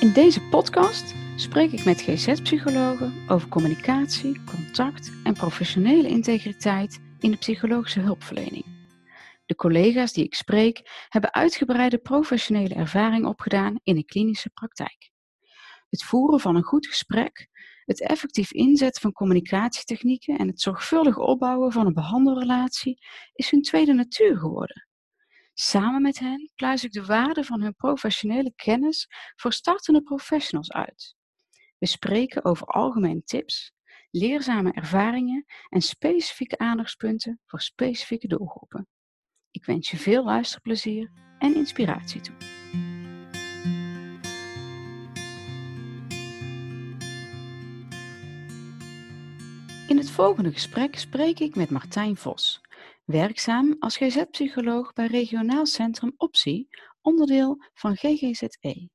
In deze podcast spreek ik met GZ-psychologen over communicatie, contact en professionele integriteit in de psychologische hulpverlening. De collega's die ik spreek hebben uitgebreide professionele ervaring opgedaan in de klinische praktijk. Het voeren van een goed gesprek, het effectief inzetten van communicatietechnieken en het zorgvuldig opbouwen van een behandelrelatie is hun tweede natuur geworden. Samen met hen pluis ik de waarde van hun professionele kennis voor startende professionals uit. We spreken over algemene tips, leerzame ervaringen en specifieke aandachtspunten voor specifieke doelgroepen. Ik wens je veel luisterplezier en inspiratie toe. In het volgende gesprek spreek ik met Martijn Vos, werkzaam als GZ-psycholoog bij Regionaal Centrum Optie, onderdeel van GGZE.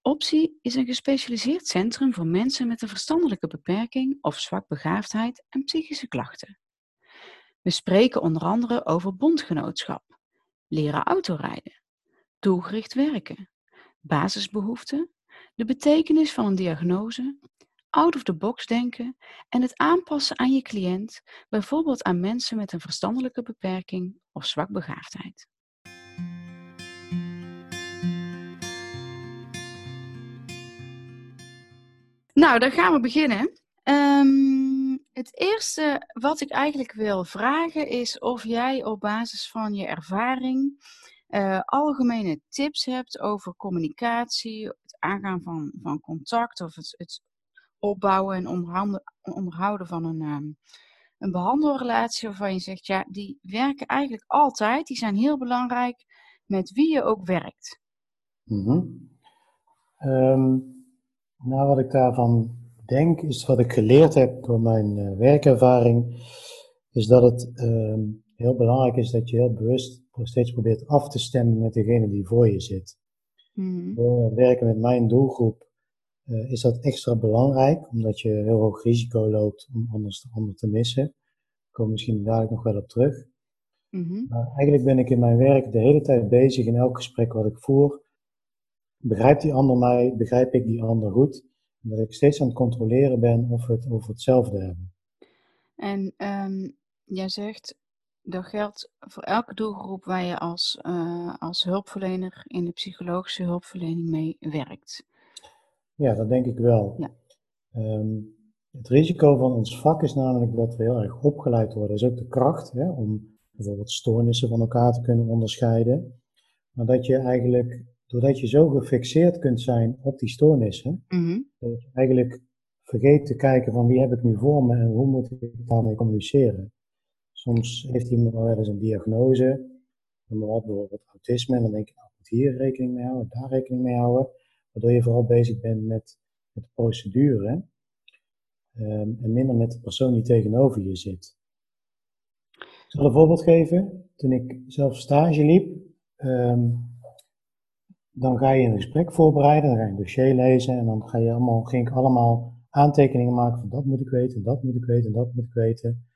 Optie is een gespecialiseerd centrum voor mensen met een verstandelijke beperking of zwakbegaafdheid en psychische klachten. We spreken onder andere over bondgenootschap, leren autorijden, doelgericht werken, basisbehoeften, de betekenis van een diagnose, out-of-the-box denken en het aanpassen aan je cliënt, bijvoorbeeld aan mensen met een verstandelijke beperking of zwakbegaafdheid. Nou, dan gaan we beginnen. Ehm, het eerste wat ik eigenlijk wil vragen is of jij op basis van je ervaring uh, algemene tips hebt over communicatie, het aangaan van, van contact of het, het opbouwen en onderhouden van een, um, een behandelrelatie waarvan je zegt, ja, die werken eigenlijk altijd, die zijn heel belangrijk met wie je ook werkt. Mm nou, wat ik daarvan denk, is wat ik geleerd heb door mijn uh, werkervaring, is dat het uh, heel belangrijk is dat je heel bewust steeds probeert af te stemmen met degene die voor je zit. Mm Door het werken met mijn doelgroep uh, is dat extra belangrijk, omdat je heel hoog risico loopt om anders de ander te missen. Daar kom misschien dadelijk nog wel op terug. Mm -hmm. Maar eigenlijk ben ik in mijn werk de hele tijd bezig in elk gesprek wat ik voer. Begrijpt die ander mij, begrijp ik die ander goed? En dat ik steeds aan het controleren ben of we het over hetzelfde hebben. En um, jij zegt, dat geldt voor elke doelgroep waar je als, uh, als hulpverlener in de psychologische hulpverlening mee werkt. Ja, dat denk ik wel. Ja. Um, het risico van ons vak is namelijk dat we heel erg opgeleid worden. Dat is ook de kracht hè, om bijvoorbeeld stoornissen van elkaar te kunnen onderscheiden. Maar dat je eigenlijk, doordat je zo gefixeerd kunt zijn op die stoornissen, mm dat je eigenlijk vergeet te kijken van wie heb ik nu voor me en hoe moet ik daarmee communiceren. Soms heeft iemand wel eens een diagnose, bijvoorbeeld autisme, en dan denk je, nou, ik moet hier rekening mee houden, daar rekening mee houden waardoor je vooral bezig bent met, met de procedure um, en minder met de persoon die tegenover je zit. Ik zal een voorbeeld geven. Toen ik zelf stage liep, um, dan ga je een gesprek voorbereiden, dan ga je een dossier lezen en dan ga je allemaal, ging ik allemaal aantekeningen maken van dat moet ik weten, dat moet ik weten, dat moet ik weten.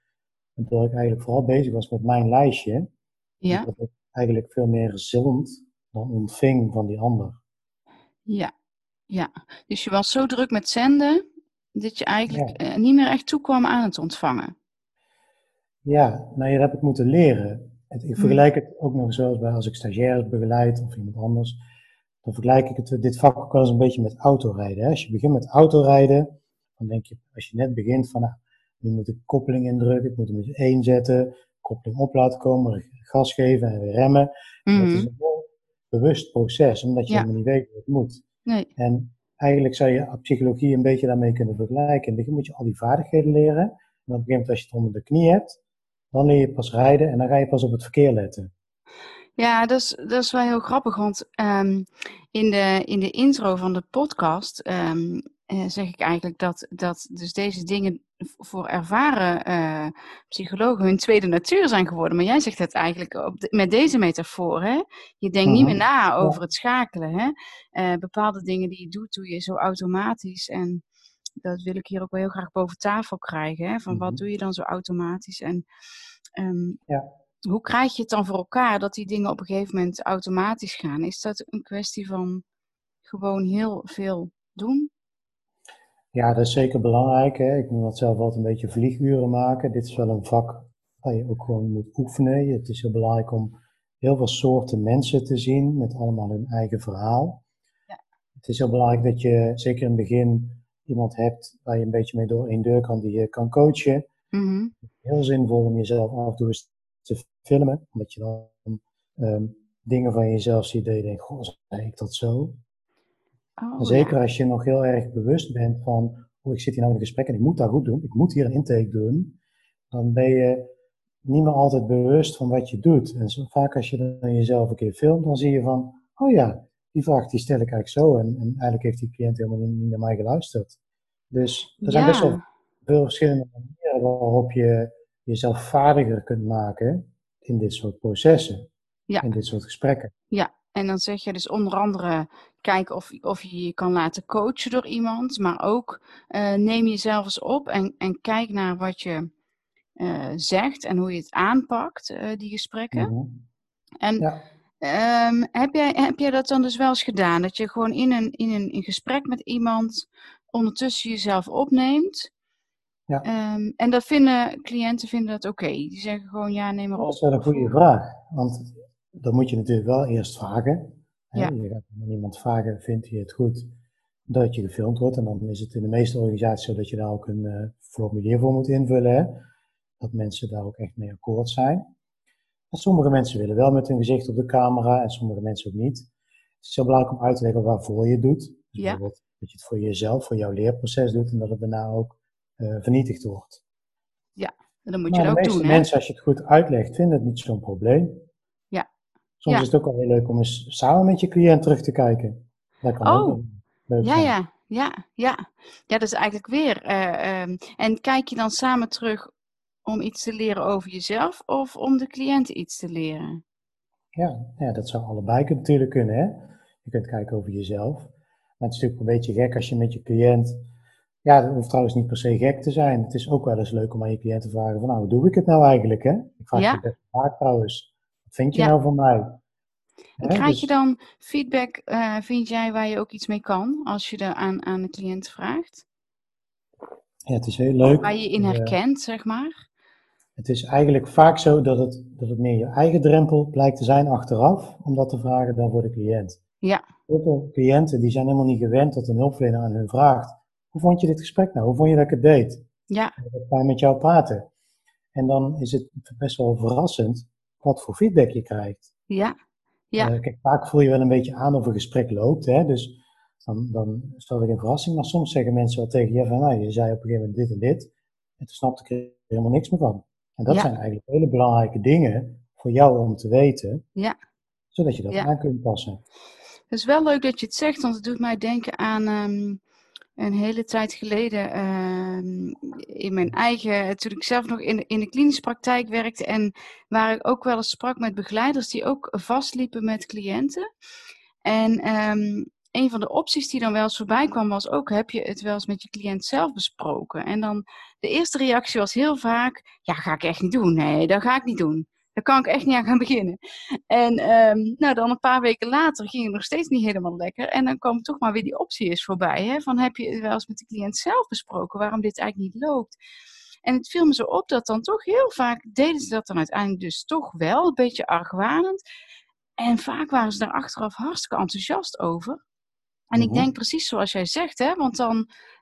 En terwijl ik eigenlijk vooral bezig was met mijn lijstje, ja. dat ik eigenlijk veel meer zond dan ontving van die ander. Ja, ja. Dus je was zo druk met zenden dat je eigenlijk eh, niet meer echt toekwam aan het ontvangen. Ja, nou dat heb ik moeten leren. ik hmm. vergelijk het ook nog zoals bij als ik stagiaires begeleid of iemand anders. Dan vergelijk ik het, dit vak ook wel eens een beetje met autorijden. Hè. Als je begint met autorijden, dan denk je, als je net begint van, nou, nu moet ik koppeling indrukken, ik moet hem eens één zetten, koppeling op laten komen, gas geven en weer remmen. Dat is een heel bewust proces, omdat je helemaal niet weet hoe het moet. Nee. En eigenlijk zou je psychologie een beetje daarmee kunnen vergelijken. In het begin moet je al die vaardigheden leren. En op een gegeven moment, als je het onder de knie hebt, dan leer je pas rijden en dan ga je pas op het verkeer letten. Ja, dat is, dat is wel heel grappig, want um, in, de, in de intro van de podcast um, uh, zeg ik eigenlijk dat, dat dus deze dingen voor ervaren uh, psychologen hun tweede natuur zijn geworden. Maar jij zegt het eigenlijk op met deze metafoor. Hè? Je denkt niet meer mhm. na over het schakelen. Hè? Uh, bepaalde dingen die je doet, doe je zo automatisch. En dat wil ik hier ook wel heel graag boven tafel krijgen. Hè? Van wat mhm. doe je dan zo automatisch? En um, ja. hoe krijg je het dan voor elkaar dat die dingen op een gegeven moment automatisch gaan? Is dat een kwestie van gewoon heel veel doen? Ja, dat is zeker belangrijk. Hè? Ik noem dat zelf altijd een beetje vlieguren maken. Dit is wel een vak waar je ook gewoon moet oefenen. Het is heel belangrijk om heel veel soorten mensen te zien met allemaal hun eigen verhaal. Ja. Het is heel belangrijk dat je zeker in het begin iemand hebt waar je een beetje mee door één deur kan, die je kan coachen. Mm Heel zinvol om jezelf af en toe eens te filmen, omdat je dan ehm, dingen van jezelf ziet dat je denkt, goh, zei ik dat zo? Oh, zeker als je nog heel erg bewust bent van, oh, ik zit hier nou in een gesprek en ik moet dat goed doen, ik moet hier een intake doen, dan ben je niet meer altijd bewust van wat je doet. En zo vaak als je dan jezelf een keer filmt, dan zie je van, oh ja, die vraag die stel ik eigenlijk zo en, en eigenlijk heeft die cliënt helemaal niet, niet, naar mij geluisterd. Dus er zijn best wel veel verschillende manieren waarop je jezelf vaardiger kunt maken in dit soort processen, ja. in dit soort gesprekken. Ja, en dan zeg je dus onder andere kijken of, of je je kan laten coachen door iemand, maar ook uh, neem jezelf eens op en, en kijk naar wat je uh, zegt en hoe je het aanpakt, uh, die gesprekken. Mhm. En ja. um, heb, jij, heb jij dat dan dus wel eens gedaan? Dat je gewoon in een, in een, in gesprek met iemand ondertussen jezelf opneemt. Ja. Um, en dat vinden cliënten vinden dat oké. Die zeggen gewoon ja, neem maar op. Dat is wel een goede vraag. Want dan moet je natuurlijk wel eerst vragen. Ja. Je gaat aan iemand vragen, vindt hij het goed dat je gefilmd wordt? En dan is het in de meeste organisaties zo dat je daar ook een uh, formulier voor moet invullen. Hè? Dat mensen daar ook echt mee akkoord zijn. En sommige mensen willen wel met hun gezicht op de camera en sommige mensen ook niet. Het is heel belangrijk om uit te leggen waarvoor je het doet. Dus ja. bijvoorbeeld dat je het voor jezelf, voor jouw leerproces doet en dat het daarna ook uh, vernietigd wordt. Ja, en dan moet je dat ook doen. De meeste mensen, als je het goed uitlegt, vinden het niet zo'n probleem. Soms is het ook wel heel leuk om eens samen met je cliënt terug te kijken. Dat kan oh. ook leuk ja, ja, ja, ja. Ja, dat is eigenlijk weer. Uh, um, en kijk je dan samen terug om iets te leren over jezelf of om de cliënt iets te leren? Ja, ja dat zou allebei natuurlijk kunnen. Hè? Je kunt kijken over jezelf. Maar het is natuurlijk een beetje gek als je met je cliënt. Ja, dat hoeft trouwens niet per se gek te zijn. Het is ook wel eens leuk om aan je cliënt te vragen: van nou, hoe doe ik het nou eigenlijk? Hè? Ik vraag ja. je best vaak trouwens vind je nou van mij? krijg dus je dan feedback, uh, vind jij, waar je ook iets mee kan als je er aan, aan de cliënt vraagt? Ja, het is heel leuk. Waar je in herkent, zeg maar. Het is eigenlijk vaak zo dat het, dat het meer je eigen drempel blijkt te zijn achteraf, om dat te vragen dan voor de cliënt. Ja. Heel veel cliënten die zijn helemaal niet gewend dat een hulpverlener aan hun vraagt. Hoe vond je dit gesprek nou? Hoe vond je dat ik het deed? Ja. Ik ga met jou praten. En dan is het best wel verrassend wat voor feedback je krijgt. Ja, ja. Uh, kijk, vaak voel je wel een beetje aan of een gesprek loopt, hè, dus dan, dan stel ik een verrassing. Maar soms zeggen mensen wel tegen je van, nou, je zei op een gegeven moment dit en dit, en toen snapte ik er helemaal niks meer van. En dat zijn eigenlijk hele belangrijke dingen voor jou om te weten, ja. zodat je dat aan kunt passen. Het is wel leuk dat je het zegt, want het doet mij denken aan ehm, een hele tijd geleden ehm, in mijn eigen, toen ik zelf nog in de, in de klinische praktijk werkte en waar ik ook wel eens sprak met begeleiders die ook vastliepen met cliënten. En um, een van de opties die dan wel eens voorbij kwam was ook, heb je het wel eens met je cliënt zelf besproken? En dan de eerste reactie was heel vaak, ja, ga ik echt niet doen. Nee, dat ga ik niet doen. Daar kan ik echt niet aan gaan beginnen. En um, nou, dan een paar weken later ging het nog steeds niet helemaal lekker. En dan kwam toch maar weer die optie eens voorbij. Hè? Van heb je het wel eens met de cliënt zelf besproken waarom dit eigenlijk niet loopt? En het viel me zo op dat dan toch heel vaak deden ze dat dan uiteindelijk dus toch wel, een beetje argwanend. En vaak waren ze daar achteraf hartstikke enthousiast over. En ik mhm. denk precies zoals jij zegt, hè, want dan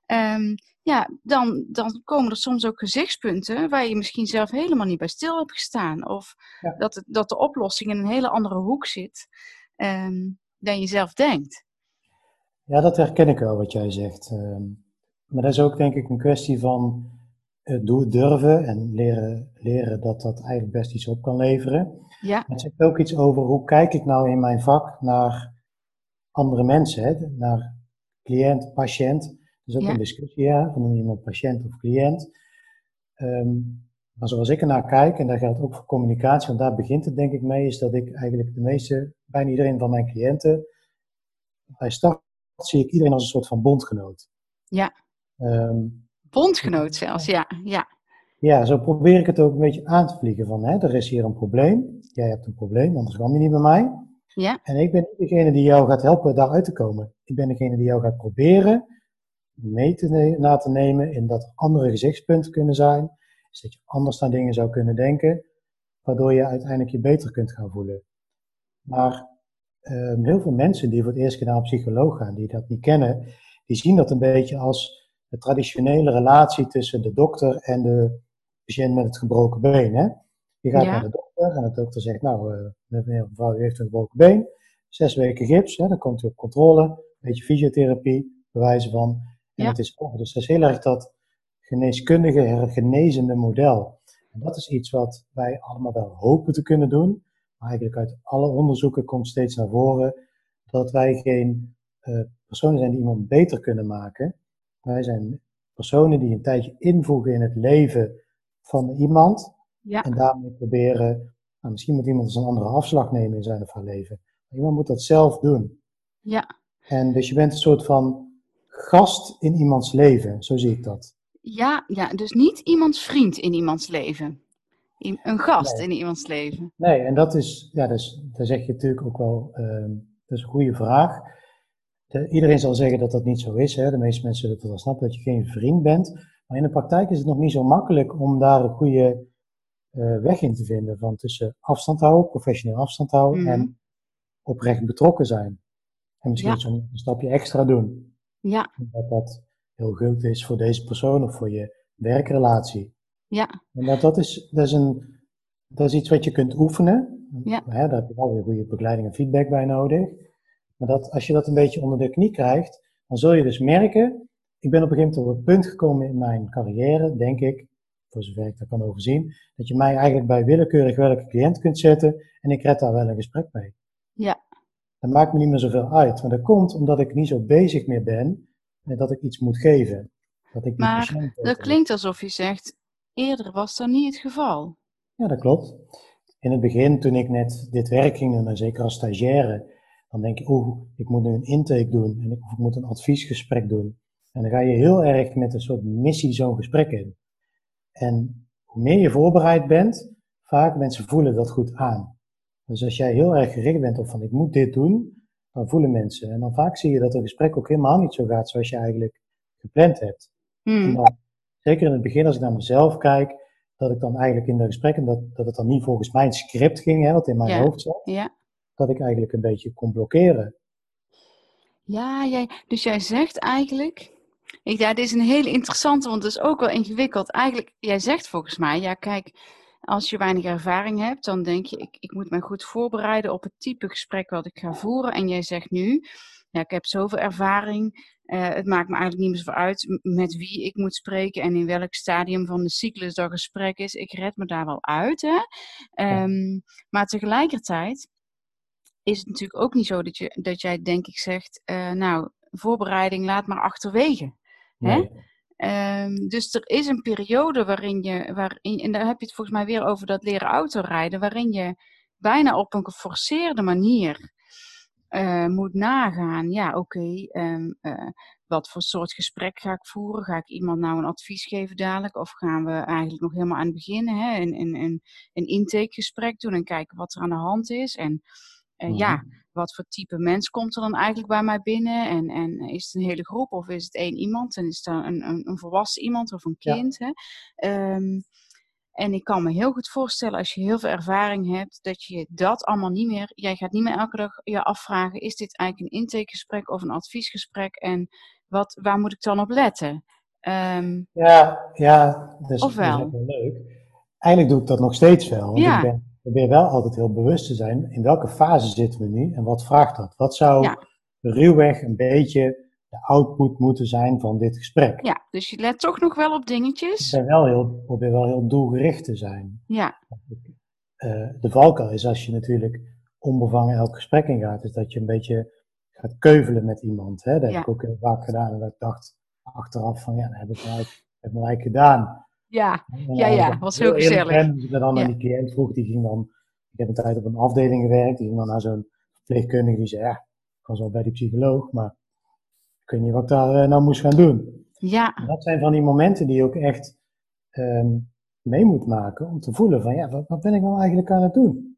um, ja, dan, dan komen er soms ook gezichtspunten waar je misschien zelf helemaal niet bij stil hebt gestaan. Of dat, het, dat de oplossing in een hele andere hoek zit um, dan je zelf denkt. Ja, dat herken ik wel wat jij zegt. Um, maar dat is ook denk ik een kwestie van uh, durven en leren, leren dat dat eigenlijk best iets op kan leveren. Ja. Het zegt ook iets over hoe kijk ik nou in mijn vak naar andere mensen, hè? naar cliënt, patiënt. Dat is ook een discussie, ja, van noem je iemand patiënt of cliënt. Um, maar zoals ik ernaar kijk, en dat geldt ook voor communicatie, want daar begint het denk ik mee, is dat ik eigenlijk de meeste, bijna iedereen van mijn cliënten, bij start zie ik iedereen als een soort van bondgenoot. Ja. Um, bondgenoot zelfs, ja. ja. Ja, zo probeer ik het ook een beetje aan te vliegen van, hè, er is hier een probleem, jij hebt een probleem, anders kwam je niet bij mij. Ja. En ik ben niet degene die jou gaat helpen daaruit te komen. Ik ben degene die jou gaat proberen mee te na te nemen in dat er andere gezichtspunten kunnen zijn. Dus dat je anders naar dingen zou kunnen denken, waardoor je uiteindelijk je beter kunt gaan voelen. Maar um, heel veel mensen die voor het eerst naar een psycholoog gaan, die dat niet kennen, die zien dat een beetje als de traditionele relatie tussen de dokter en de patiënt met het gebroken been. Hè? Je gaat naar de dokter en de dokter zegt, nou, uh, meneer mevrouw, u heeft een gebroken been, zes weken gips, hè, dan komt u op controle, een beetje fysiotherapie, bewijzen van. En het is over. Dus dat is heel erg dat geneeskundige, hergenezende model. En dat is iets wat wij allemaal wel hopen te kunnen doen. Maar eigenlijk uit alle onderzoeken komt steeds naar voren dat wij geen uh, personen zijn die iemand beter kunnen maken. Wij zijn personen die een tijdje invoegen in het leven van iemand. Ja. En daarmee proberen, nou, misschien moet iemand eens een andere afslag nemen in zijn of haar leven. Maar iemand moet dat zelf doen. Ja. En dus je bent een soort van gast in iemands leven, zo zie ik dat. Ja, ja, dus niet iemands vriend in iemands leven. Een gast in iemands leven. Nee, en dat is, ja, dus, daar zeg je natuurlijk ook wel, uh, dat is een goede vraag. De, iedereen zal zeggen dat dat niet zo is. Hè? De meeste mensen zullen het wel snappen dat je geen vriend bent. Maar in de praktijk is het nog niet zo makkelijk om daar een goede uh, weg in te vinden. Van tussen afstand houden, professioneel afstand houden mm. en oprecht betrokken zijn. En misschien ja. een stapje extra doen. Ja. Dat dat heel goed is voor deze persoon of voor je werkrelatie. Ja. En dat, dat, is, dat, is een, dat is iets wat je kunt oefenen. Ja. Hè, daar heb je wel weer goede begeleiding en feedback bij nodig. Maar dat, als je dat een beetje onder de knie krijgt, dan zul je dus merken, ik ben op een gegeven moment op het punt gekomen in mijn carrière, denk ik, voor zover ik dat kan overzien, dat je mij eigenlijk bij willekeurig welke cliënt kunt zetten en ik red daar wel een gesprek mee. Ja. Dat maakt me niet meer zoveel uit, maar dat komt omdat ik niet zo bezig meer ben met dat ik iets moet geven. Dat ik maar dat klinkt alsof je zegt, eerder was dat niet het geval. Ja, dat klopt. In het begin, toen ik net dit werk ging doen, en zeker als stagiaire, dan denk je, oh, ik moet nu een intake doen en ik, of ik moet een adviesgesprek doen. En dan ga je heel erg met een soort missie zo'n gesprek in. En hoe meer je voorbereid bent, vaak mensen voelen dat goed aan. Dus als jij heel erg gericht bent op van ik moet dit doen, dan voelen mensen. En dan vaak zie je dat het gesprek ook helemaal niet zo gaat zoals je eigenlijk gepland hebt. Hmm. Dan, zeker in het begin, als ik naar mezelf kijk, dat ik dan eigenlijk in de gesprekken, dat, dat het dan niet volgens mijn script ging, hè, wat in mijn hoofd zat. Ja dat ik eigenlijk een beetje kon blokkeren. Ja, jij, dus jij zegt eigenlijk. Ik, ja, dit is een hele interessante, want het is ook wel ingewikkeld. Eigenlijk, jij zegt volgens mij, ja, kijk, als je weinig ervaring hebt, dan denk je, ik, ik moet me goed voorbereiden op het type gesprek wat ik ga voeren. En jij zegt nu, ja, ik heb zoveel ervaring. Uh, het maakt me eigenlijk niet meer zo uit met wie ik moet spreken en in welk stadium van de cyclus dat gesprek is. Ik red me daar wel uit. Hè? Um, Maar tegelijkertijd is het natuurlijk ook niet zo dat, je, dat jij, denk ik, zegt: uh, Nou, voorbereiding laat maar achterwege. Hè? Um, dus er is een periode waarin je, waarin, en daar heb je het volgens mij weer over dat leren autorijden, waarin je bijna op een geforceerde manier uh, moet nagaan. Ja, oké, uh, eh, wat voor soort gesprek ga ik voeren? Ga ik iemand nou een advies geven dadelijk? Of gaan we eigenlijk nog helemaal aan het begin hè, een, een intakegesprek doen en kijken wat er aan de hand is? En uh, ja, mhm. wat voor type mens komt er dan eigenlijk bij mij binnen? En, en is het een hele groep of is het één iemand? En is het een, een, een volwassen iemand of een kind? Hè? Um, en ik kan me heel goed voorstellen als je heel veel ervaring hebt, dat je dat allemaal niet meer, jij gaat niet meer elke dag je afvragen, is dit eigenlijk een intakegesprek of een adviesgesprek? En wat, waar moet ik dan op letten? Um, ja, ja, dus, dat is wel leuk. Eigenlijk doe ik dat nog steeds wel. Want ja. ik ben probeer wel altijd heel bewust te zijn in welke fase zitten we nu en wat vraagt dat? Wat zou ja. ruwweg een beetje de output moeten zijn van dit gesprek? Ja, dus je let toch nog wel op dingetjes. Ik wel heel, probeer wel heel doelgericht te zijn. Ja. Uh, de valkuil is als je natuurlijk onbevangen elk gesprek ingaat, is dat je een beetje gaat keuvelen met iemand. Hè? Dat heb ik ook heel vaak gedaan en dat ik dacht achteraf van ja, dat heb ik eigenlijk, heb ik eigenlijk gedaan. Ja, ja, ja, was heel gezellig. En ik dan ja. aan die cliënt vroeg, die ging dan, ik heb een tijd op een afdeling gewerkt, die ging dan naar zo'n verpleegkundige, die zei, ja, ik was al bij die psycholoog, maar ik weet niet wat ik daar uh, nou moest gaan doen. Ja. En dat zijn van die momenten die je ook echt um, mee moet maken om te voelen van, ja, wat, wat ben ik nou eigenlijk aan het doen?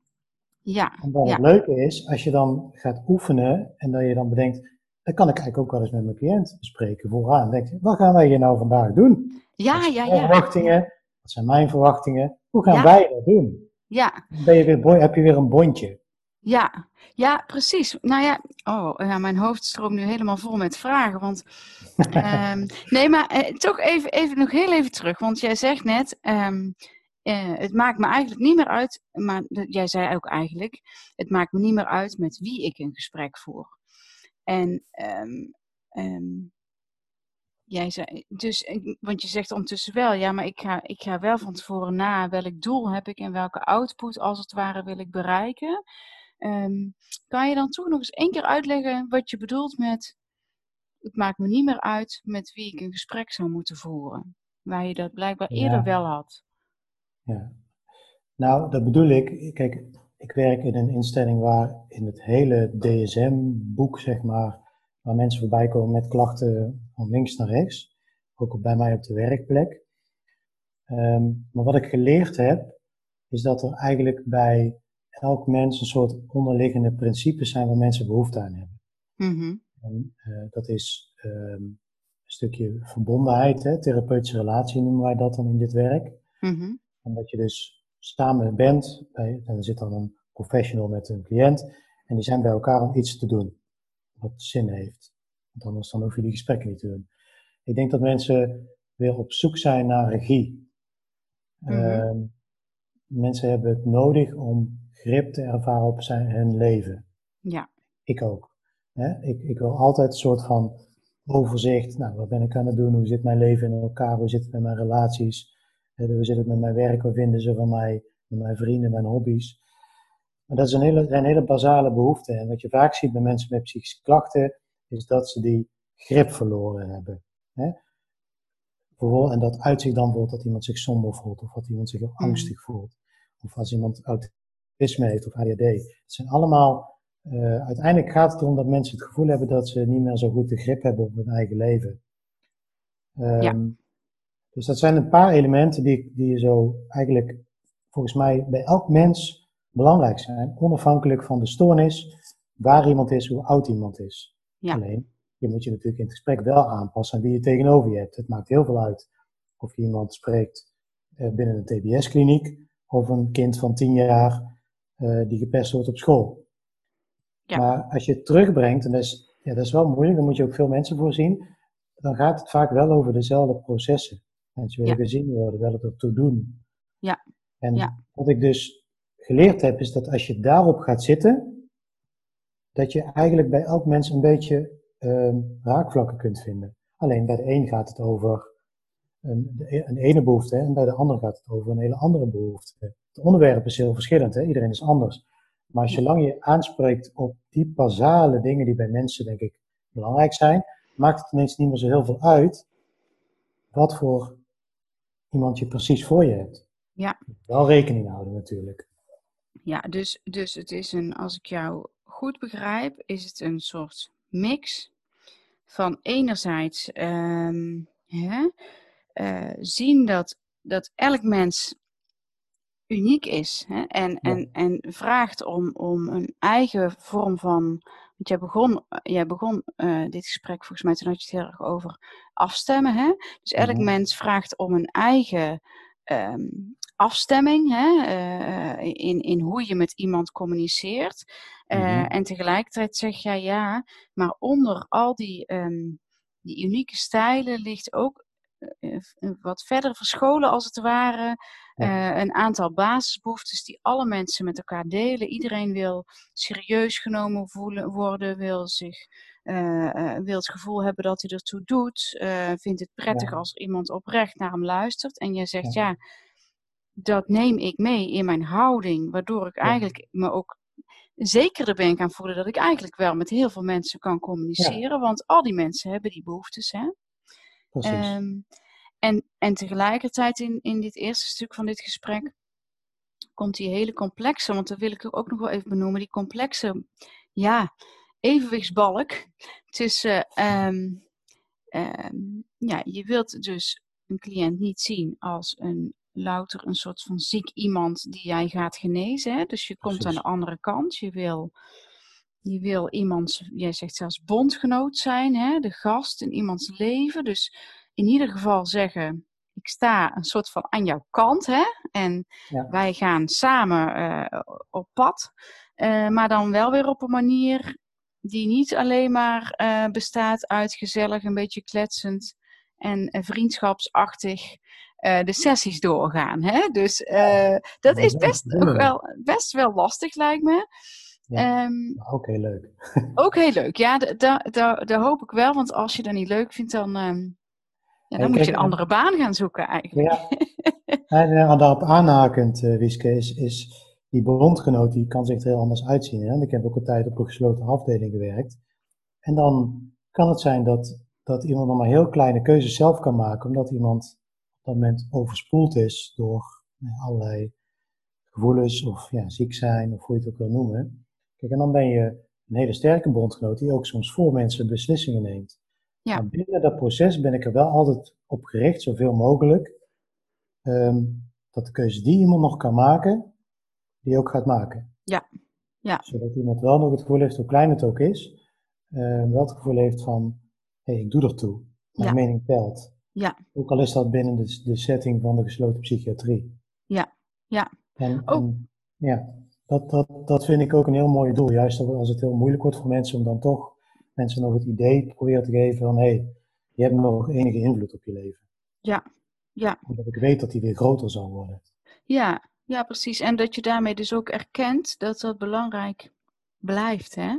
Ja. En wat ja. het leuke is, als je dan gaat oefenen en dat je dan bedenkt, dan kan ik eigenlijk ook wel eens met mijn cliënt bespreken vooraan. denk je, wat gaan wij hier nou vandaag doen? Ja, ja, ja. Verwachtingen, wat zijn mijn verwachtingen? Hoe gaan wij dat doen? Ja. Ben je weer, heb je weer een bondje? Ja, ja, precies. Nou ja, oh, ja, mijn hoofd stroomt nu helemaal vol met vragen. Want, um, nee, maar eh, toch even, even nog heel even terug. Want jij zegt net, um, uh, het maakt me eigenlijk niet meer uit, maar jij zei ook eigenlijk, het maakt me niet meer uit met wie ik een gesprek voer. En um, jij zei, dus, want je zegt ondertussen wel, ja, maar ik ga, ik ga wel van tevoren na welk doel heb ik en welke output als het ware wil ik bereiken. Um, kan je dan toch nog eens één keer uitleggen wat je bedoelt met het maakt me niet meer uit met wie ik een gesprek zou moeten voeren? Waar je dat blijkbaar eerder wel had. Ja, nou, dat bedoel ik. Kijk, ik werk in een instelling waar in het hele DSM-boek, zeg maar, waar mensen voorbij komen met klachten van links naar rechts. Ook bij mij op de werkplek. Um, maar wat ik geleerd heb, is dat er eigenlijk bij elk mens een soort onderliggende principes zijn waar mensen behoefte aan hebben. Mm-hmm. En uh, dat is um, een stukje verbondenheid, hè, therapeutische relatie noemen wij dat dan in dit werk. Mm-hmm. En dat je dus samen bent, bij, en er zit dan een professional met een cliënt, en die zijn bij elkaar om iets te doen wat zin heeft. Want anders dan hoef je die gesprekken niet te doen. Ik denk dat mensen weer op zoek zijn naar regie. Mm-hmm. Uh, mensen hebben het nodig om grip te ervaren op zijn, hun leven. Ja. Ik ook. Hè? Ik, ik wil altijd een soort van overzicht. Nou, wat ben ik aan het doen? Hoe zit mijn leven in elkaar? Hoe zit het met mijn relaties? Hoe zit het met mijn werk? Wat vinden ze van mij? Met mijn vrienden, mijn hobby's? Maar dat is een hele, zijn hele basale behoeften. En wat je vaak ziet bij mensen met psychische klachten, is dat ze die grip verloren hebben. Hè? En dat uitzicht dan bijvoorbeeld dat iemand zich somber voelt, of dat iemand zich heel angstig voelt. Of als iemand autisme heeft of ADHD. Het zijn allemaal, uh, uiteindelijk gaat het erom dat mensen het gevoel hebben dat ze niet meer zo goed de grip hebben op hun eigen leven. Um, ja. Dus dat zijn een paar elementen die, die je zo eigenlijk volgens mij bij elk mens belangrijk zijn, onafhankelijk van de stoornis, waar iemand is, hoe oud iemand is. Ja. Alleen, je moet je natuurlijk in het gesprek wel aanpassen aan wie je tegenover je hebt. Het maakt heel veel uit of je iemand spreekt uh, binnen een TBS-kliniek of een kind van tien jaar uh, die gepest wordt op school. Ja. Maar als je het terugbrengt, en dat is, ja, dat is wel moeilijk, dan moet je ook veel mensen voorzien, dan gaat het vaak wel over dezelfde processen. Mensen willen Ja. gezien worden, willen ertoe doen. Ja. En Ja. wat ik dus geleerd heb, is dat als je daarop gaat zitten, dat je eigenlijk bij elk mens een beetje ehm, raakvlakken kunt vinden. Alleen bij de een gaat het over een, de- een ene behoefte en bij de ander gaat het over een hele andere behoefte. Het onderwerp is heel verschillend, hè? iedereen is anders. Maar zolang je aanspreekt op die basale dingen die bij mensen, denk ik, belangrijk zijn, maakt het ineens niet meer zo heel veel uit wat voor iemand je precies voor je hebt. Ja. Wel rekening houden natuurlijk. Ja, dus, dus het is een, als ik jou goed begrijp, is het een soort mix van enerzijds ehm, hè, eh, zien dat, dat elk mens uniek is hè, en, en, en vraagt om, om een eigen vorm van. Want jij begon, jij begon eh, dit gesprek, volgens mij, toen had je het heel erg over afstemmen. Hè? Dus elk Mhm. mens vraagt om een eigen ehm, afstemming hè, eh, in, in hoe je met iemand communiceert. Eh, Mhm. En tegelijkertijd zeg jij ja, maar onder al die, ehm, die unieke stijlen ligt ook eh, eh, wat verder verscholen als het ware. Ja. eh, een aantal basisbehoeftes die alle mensen met elkaar delen. Iedereen wil serieus genomen voelen, worden, wil, zich, eh, eh, wil het gevoel hebben dat hij ertoe doet. eh, vindt het prettig Ja. als iemand oprecht naar hem luistert. En jij zegt Ja. ja, dat neem ik mee in mijn houding, waardoor ik eigenlijk me ook zekerder ben gaan voelen dat ik eigenlijk wel met heel veel mensen kan communiceren. Want al die mensen hebben die behoeftes. Hè? Precies. Ehm, en, en tegelijkertijd in, in dit eerste stuk van dit gesprek komt die hele complexe, want dat wil ik ook nog wel even benoemen, die complexe, ja, evenwichtsbalk tussen, ehm, ehm, ja, je wilt dus een cliënt niet zien als een louter een soort van ziek iemand die jij gaat genezen. Hè? Dus je komt aan de andere kant. Je wil, je wil iemand, jij zegt zelfs bondgenoot zijn, hè? de gast in iemands leven. Dus in ieder geval zeggen, ik sta een soort van aan jouw kant. Hè? En wij gaan samen uh, op pad. Uh, maar dan wel weer op een manier die niet alleen maar uh, bestaat uit gezellig, een beetje kletsend en vriendschapsachtig de sessies doorgaan. Hè? Dus dat is best, ook wel, best wel lastig, lijkt me. Ja, um, ook heel leuk. ook heel leuk, ja, daar hoop ik wel. Want als je dat niet leuk vindt, dan, um, ja, dan moet je een andere baan gaan zoeken eigenlijk. Ja. en daarop aanhakend, uh, Wiske, is, is die bondgenoot, die kan zich er heel anders uitzien. Hè? Ik heb ook een tijd op een gesloten afdeling gewerkt. En dan kan het zijn dat, dat iemand nog maar heel kleine keuzes zelf kan maken, omdat iemand op dat moment overspoeld is door nou, allerlei gevoelens of ja, ziek zijn of hoe je het ook wil noemen. Kijk, en dan ben je een hele sterke bondgenoot die ook soms voor mensen beslissingen neemt. Ja. Maar binnen dat proces ben ik er wel altijd op gericht, zoveel mogelijk, ehm, dat de keuze die iemand nog kan maken, die ook gaat maken. Ja. ja. Zodat iemand wel nog het gevoel heeft, hoe klein het ook is, uh, wel het gevoel heeft van, hé, hey, ik doe ertoe. Mijn mening telt. Ja. Ook al is dat binnen de, de setting van de gesloten psychiatrie. Ja, ja. En, oh. en ja, dat, dat, dat vind ik ook een heel mooi doel. Juist als het heel moeilijk wordt voor mensen om dan toch mensen nog het idee proberen te geven van hé, hey, je hebt nog enige invloed op je leven. Ja, ja. Omdat ik weet dat die weer groter zal worden. Ja, ja, precies. En dat je daarmee dus ook erkent dat dat belangrijk blijft, hè?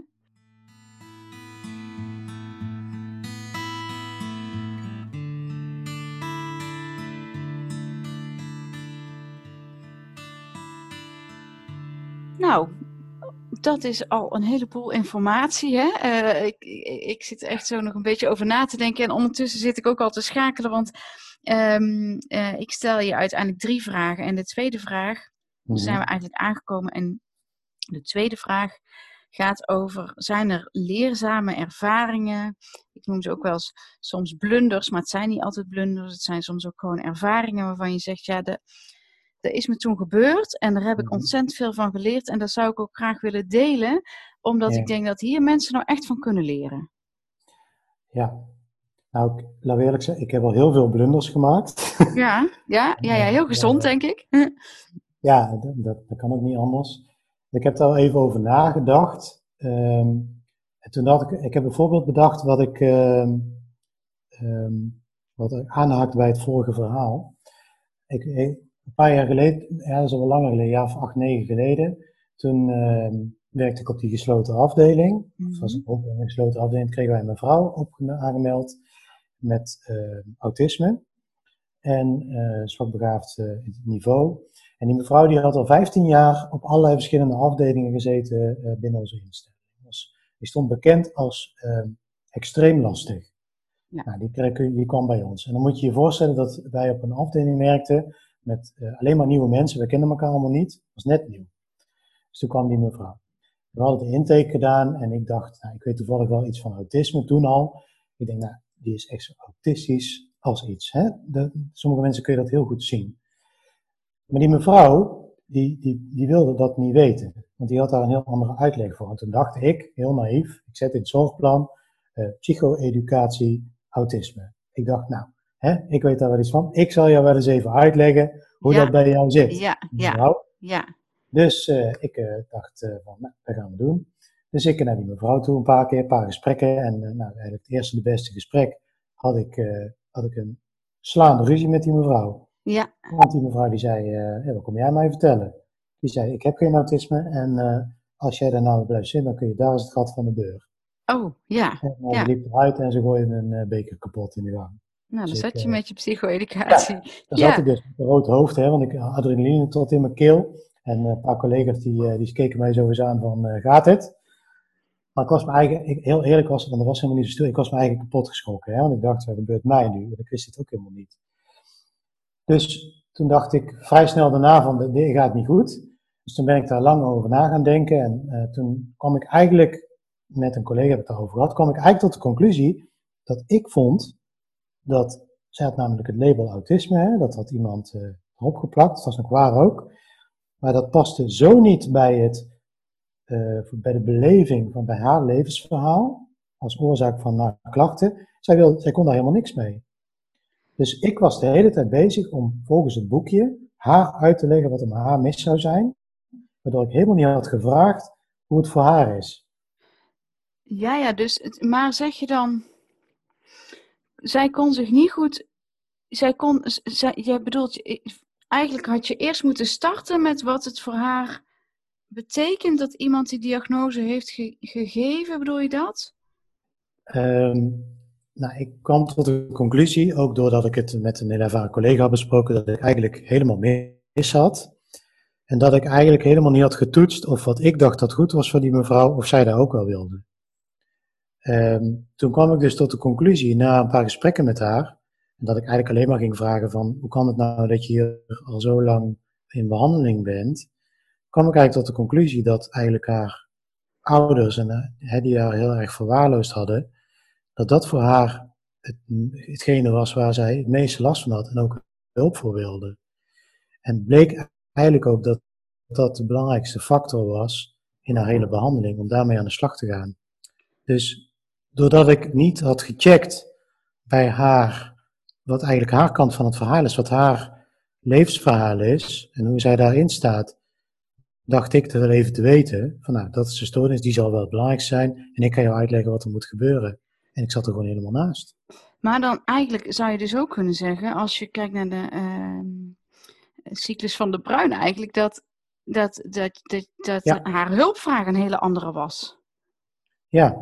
Nou, dat is al een heleboel informatie. Hè? Uh, ik, ik, zit echt zo nog een beetje over na te denken. En ondertussen zit ik ook al te schakelen. Want um, uh, ik stel je uiteindelijk drie vragen. En de tweede vraag, mm zijn we eigenlijk aangekomen. En de tweede vraag gaat over: zijn er leerzame ervaringen? Ik noem ze ook wel eens soms blunders, maar het zijn niet altijd blunders. Het zijn soms ook gewoon ervaringen waarvan je zegt: ja, de dat is me toen gebeurd en daar heb ik mhm. ontzettend veel van geleerd. En dat zou ik ook graag willen delen, omdat ik denk dat hier mensen nou echt van kunnen leren. Ja, nou, laat we eerlijk zijn, ik heb al heel veel blunders gemaakt. Ja, ja, ja, ja heel gezond denk ik. Ja, dat, dat, dat, kan ook niet anders. Ik heb daar al even over nagedacht. Um, en toen dacht ik, ik heb bijvoorbeeld bedacht wat ik, um, um, wat aanhaakt bij het vorige verhaal. Ik, een paar jaar geleden, ja, dat is al wel langer geleden, ja, of acht, negen geleden, toen uh, werkte ik op die gesloten afdeling. Mm was ik ook in een gesloten afdeling, kregen wij een vrouw op, aangemeld met uh, autisme en uh, zwakbegaafd uh, niveau. En die mevrouw die had al 15 jaar op allerlei verschillende afdelingen gezeten binnen onze instelling. Dus die stond bekend als ehm, extreem lastig. Ja. Nou, die, die kwam bij ons. En dan moet je je voorstellen dat wij op een afdeling werkten met uh, alleen maar nieuwe mensen. We kenden elkaar allemaal niet. Het was net nieuw. Dus toen kwam die mevrouw. We hadden de intake gedaan en ik dacht, nou, ik weet toevallig wel iets van autisme toen al. Ik denk, nou, die is echt zo autistisch als iets. Hè? De, sommige mensen kun je dat heel goed zien. Maar die mevrouw, die, die, die wilde dat niet weten. Want die had daar een heel andere uitleg voor. En toen dacht ik, heel naïef, ik zet in het zorgplan uh, psycho-educatie, autisme. Ik dacht, nou, Hè? Ik weet daar wel iets van. Ik zal jou wel eens even uitleggen hoe dat bij jou zit. Ja, ja. Nou, ja. Dus uh, ik uh, dacht uh, van, nou, dat gaan we doen. Dus ik naar die mevrouw toe een paar keer, een paar gesprekken. En nou, eigenlijk het eerste, de beste gesprek had ik, had ik een slaande ruzie met die mevrouw. Ja. Want die mevrouw die zei, hey, wat kom jij mij vertellen? Die zei, ik heb geen autisme en als jij daar nou blijft zitten, dan kun je daar eens het gat van de deur. Oh, ja. En ja. liep eruit en ze gooide een beker kapot in de gang. Nou, dan zat je met je psycho-educatie. Ja, dan zat ik dus met een rood hoofd, hè, want ik had adrenaline tot in mijn keel. En een paar collega's die, eh, die keken mij zo eens aan van, uh, gaat het? Maar ik was me eigenlijk, ik, heel eerlijk was want dat was helemaal niet zo stil, ik was me eigenlijk kapot geschrokken. Hè, want ik dacht, wat gebeurt mij nu? Want ik wist het ook helemaal niet. Dus toen dacht ik vrij snel daarna van, dit gaat niet goed. Dus toen ben ik daar lang over na gaan denken. En uh, toen kwam ik eigenlijk, met een collega heb ik daarover gehad, kwam ik eigenlijk tot de conclusie dat ik vond dat zij had namelijk het label autisme, hè, dat had iemand uh, opgeplakt. Dat was nog waar ook. Maar dat paste zo niet bij, het, uh, bij de beleving van bij haar levensverhaal als oorzaak van haar klachten. Zij, wil, zij kon daar helemaal niks mee. Dus ik was de hele tijd bezig om volgens het boekje haar uit te leggen wat er met haar mis zou zijn. Waardoor ik helemaal niet had gevraagd hoe het voor haar is. Ja, ja, dus, maar zeg je dan, zij kon zich niet goed, zij kon, zij, jij bedoelt, eigenlijk had je eerst moeten starten met wat het voor haar betekent dat iemand die diagnose heeft gegeven, bedoel je dat? Um, nou, ik kwam tot de conclusie, ook doordat ik het met een heel ervaren collega had besproken, dat ik eigenlijk helemaal mis had. En dat ik eigenlijk helemaal niet had getoetst of wat ik dacht dat goed was voor die mevrouw, of zij dat ook wel wilde. Um, toen kwam ik dus tot de conclusie, na een paar gesprekken met haar, dat ik eigenlijk alleen maar ging vragen van, hoe kan het nou dat je hier al zo lang in behandeling bent, kwam ik eigenlijk tot de conclusie dat eigenlijk haar ouders, en, uh, die haar heel erg verwaarloosd hadden, dat dat voor haar het, hetgene was waar zij het meeste last van had en ook hulp voor wilde. En het bleek eigenlijk ook dat dat de belangrijkste factor was in haar hele behandeling, om daarmee aan de slag te gaan. Dus doordat ik niet had gecheckt bij haar, wat eigenlijk haar kant van het verhaal is, wat haar levensverhaal is en hoe zij daarin staat, dacht ik er wel even te weten van nou, dat is de stoornis, die zal wel belangrijk zijn en ik kan jou uitleggen wat er moet gebeuren. En ik zat er gewoon helemaal naast. Maar dan eigenlijk zou je dus ook kunnen zeggen, als je kijkt naar de uh, cyclus van de Bruin eigenlijk, dat, dat, dat, dat, dat haar hulpvraag een hele andere was. Ja,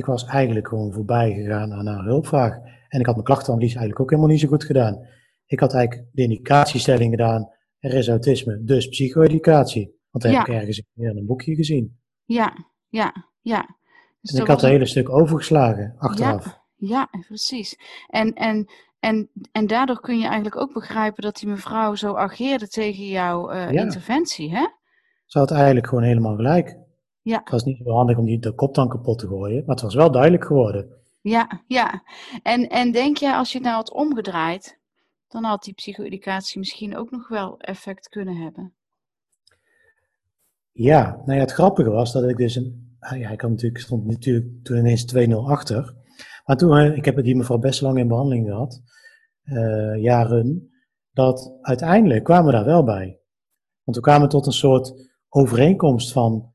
ik was eigenlijk gewoon voorbij gegaan aan haar hulpvraag. En ik had mijn klachtenanalyse eigenlijk ook helemaal niet zo goed gedaan. Ik had eigenlijk de indicatiestelling gedaan, er is autisme, dus psycho-educatie. Want dat heb ik ergens in een boekje gezien. Ja, ja, ja. Dus en ik had een hele stuk overgeslagen achteraf. Ja, ja precies. En, en, en, en daardoor kun je eigenlijk ook begrijpen dat die mevrouw zo ageerde tegen jouw uh, interventie, hè? Ze had eigenlijk gewoon helemaal gelijk. Ja. Het was niet zo handig om die de kop dan kapot te gooien, maar het was wel duidelijk geworden. Ja, ja. En, en denk jij, als je het nou had omgedraaid, dan had die psycho-educatie misschien ook nog wel effect kunnen hebben? Ja, nou ja, het grappige was dat ik dus een Ah, ja, ik had natuurlijk, stond natuurlijk toen ineens 2-0 achter. Maar toen, eh, ik heb die mevrouw best lang in behandeling gehad, uh, jaren, dat uiteindelijk kwamen we daar wel bij. Want we kwamen tot een soort overeenkomst van,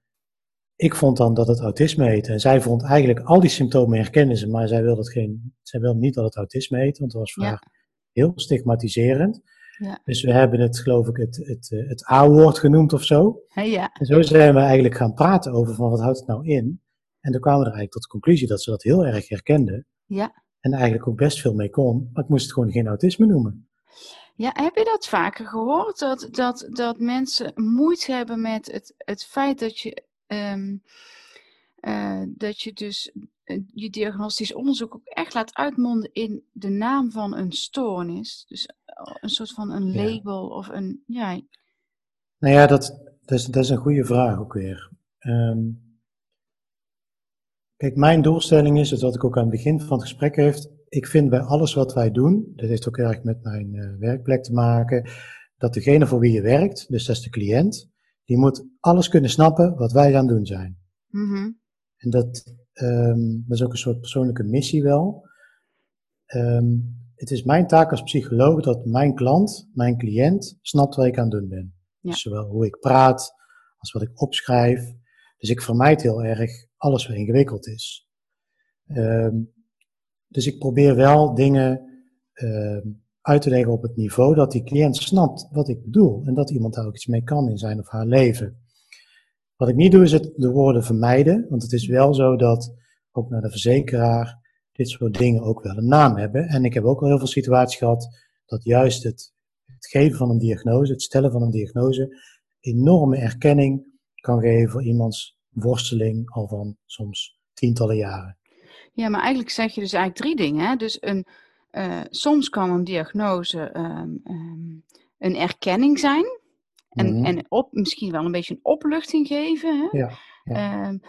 ik vond dan dat het autisme heette. En zij vond eigenlijk al die symptomen herkennen ze, maar zij wilde, het geen, zij wilde niet dat het autisme heette, want het was voor haar heel stigmatiserend. Ja. Dus we hebben het, geloof ik, het, het, eh, het A-woord genoemd of zo. Ja. En zo zijn we eigenlijk gaan praten over van wat houdt het nou in. En toen kwamen we er eigenlijk tot de conclusie dat ze dat heel erg herkende. Ja. En eigenlijk ook best veel mee kon, maar ik moest het gewoon geen autisme noemen. Ja, heb je dat vaker gehoord? Dat, dat, dat mensen moeite hebben met het, het feit dat je, um, uh, dat je dus uh, je diagnostisch onderzoek ook echt laat uitmonden in de naam van een stoornis. Dus een soort van een label of een. Ja. Nou ja, dat, dat, is, dat is een goede vraag ook weer. Um, kijk, mijn doelstelling is, het wat ik ook aan het begin van het gesprek heeft, ik vind bij alles wat wij doen, dat heeft ook erg met mijn uh, werkplek te maken, dat degene voor wie je werkt, dus dat is de cliënt, die moet alles kunnen snappen wat wij aan doen zijn. Mm -hmm. En dat, um, dat is ook een soort persoonlijke missie wel. Um, het is mijn taak als psycholoog dat mijn klant, mijn cliënt, snapt wat ik aan het doen ben. Dus zowel hoe ik praat, als wat ik opschrijf. Dus ik vermijd heel erg alles wat ingewikkeld is. Um, dus ik probeer wel dingen um, uit te leggen op het niveau dat die cliënt snapt wat ik bedoel. En dat iemand daar ook iets mee kan in zijn of haar leven. Wat ik niet doe is het de woorden vermijden. Want het is wel zo dat, ook naar de verzekeraar, dit soort dingen ook wel een naam hebben. En ik heb ook al heel veel situaties gehad dat juist het, het geven van een diagnose, het stellen van een diagnose, enorme erkenning kan geven voor iemands worsteling al van soms tientallen jaren. Ja, maar eigenlijk zeg je dus eigenlijk drie dingen. Hè? Dus een, uh, soms kan een diagnose um, um, een erkenning zijn. En, mm -hmm. en op, misschien wel een beetje een opluchting geven. Hè? Ja, ja. Um,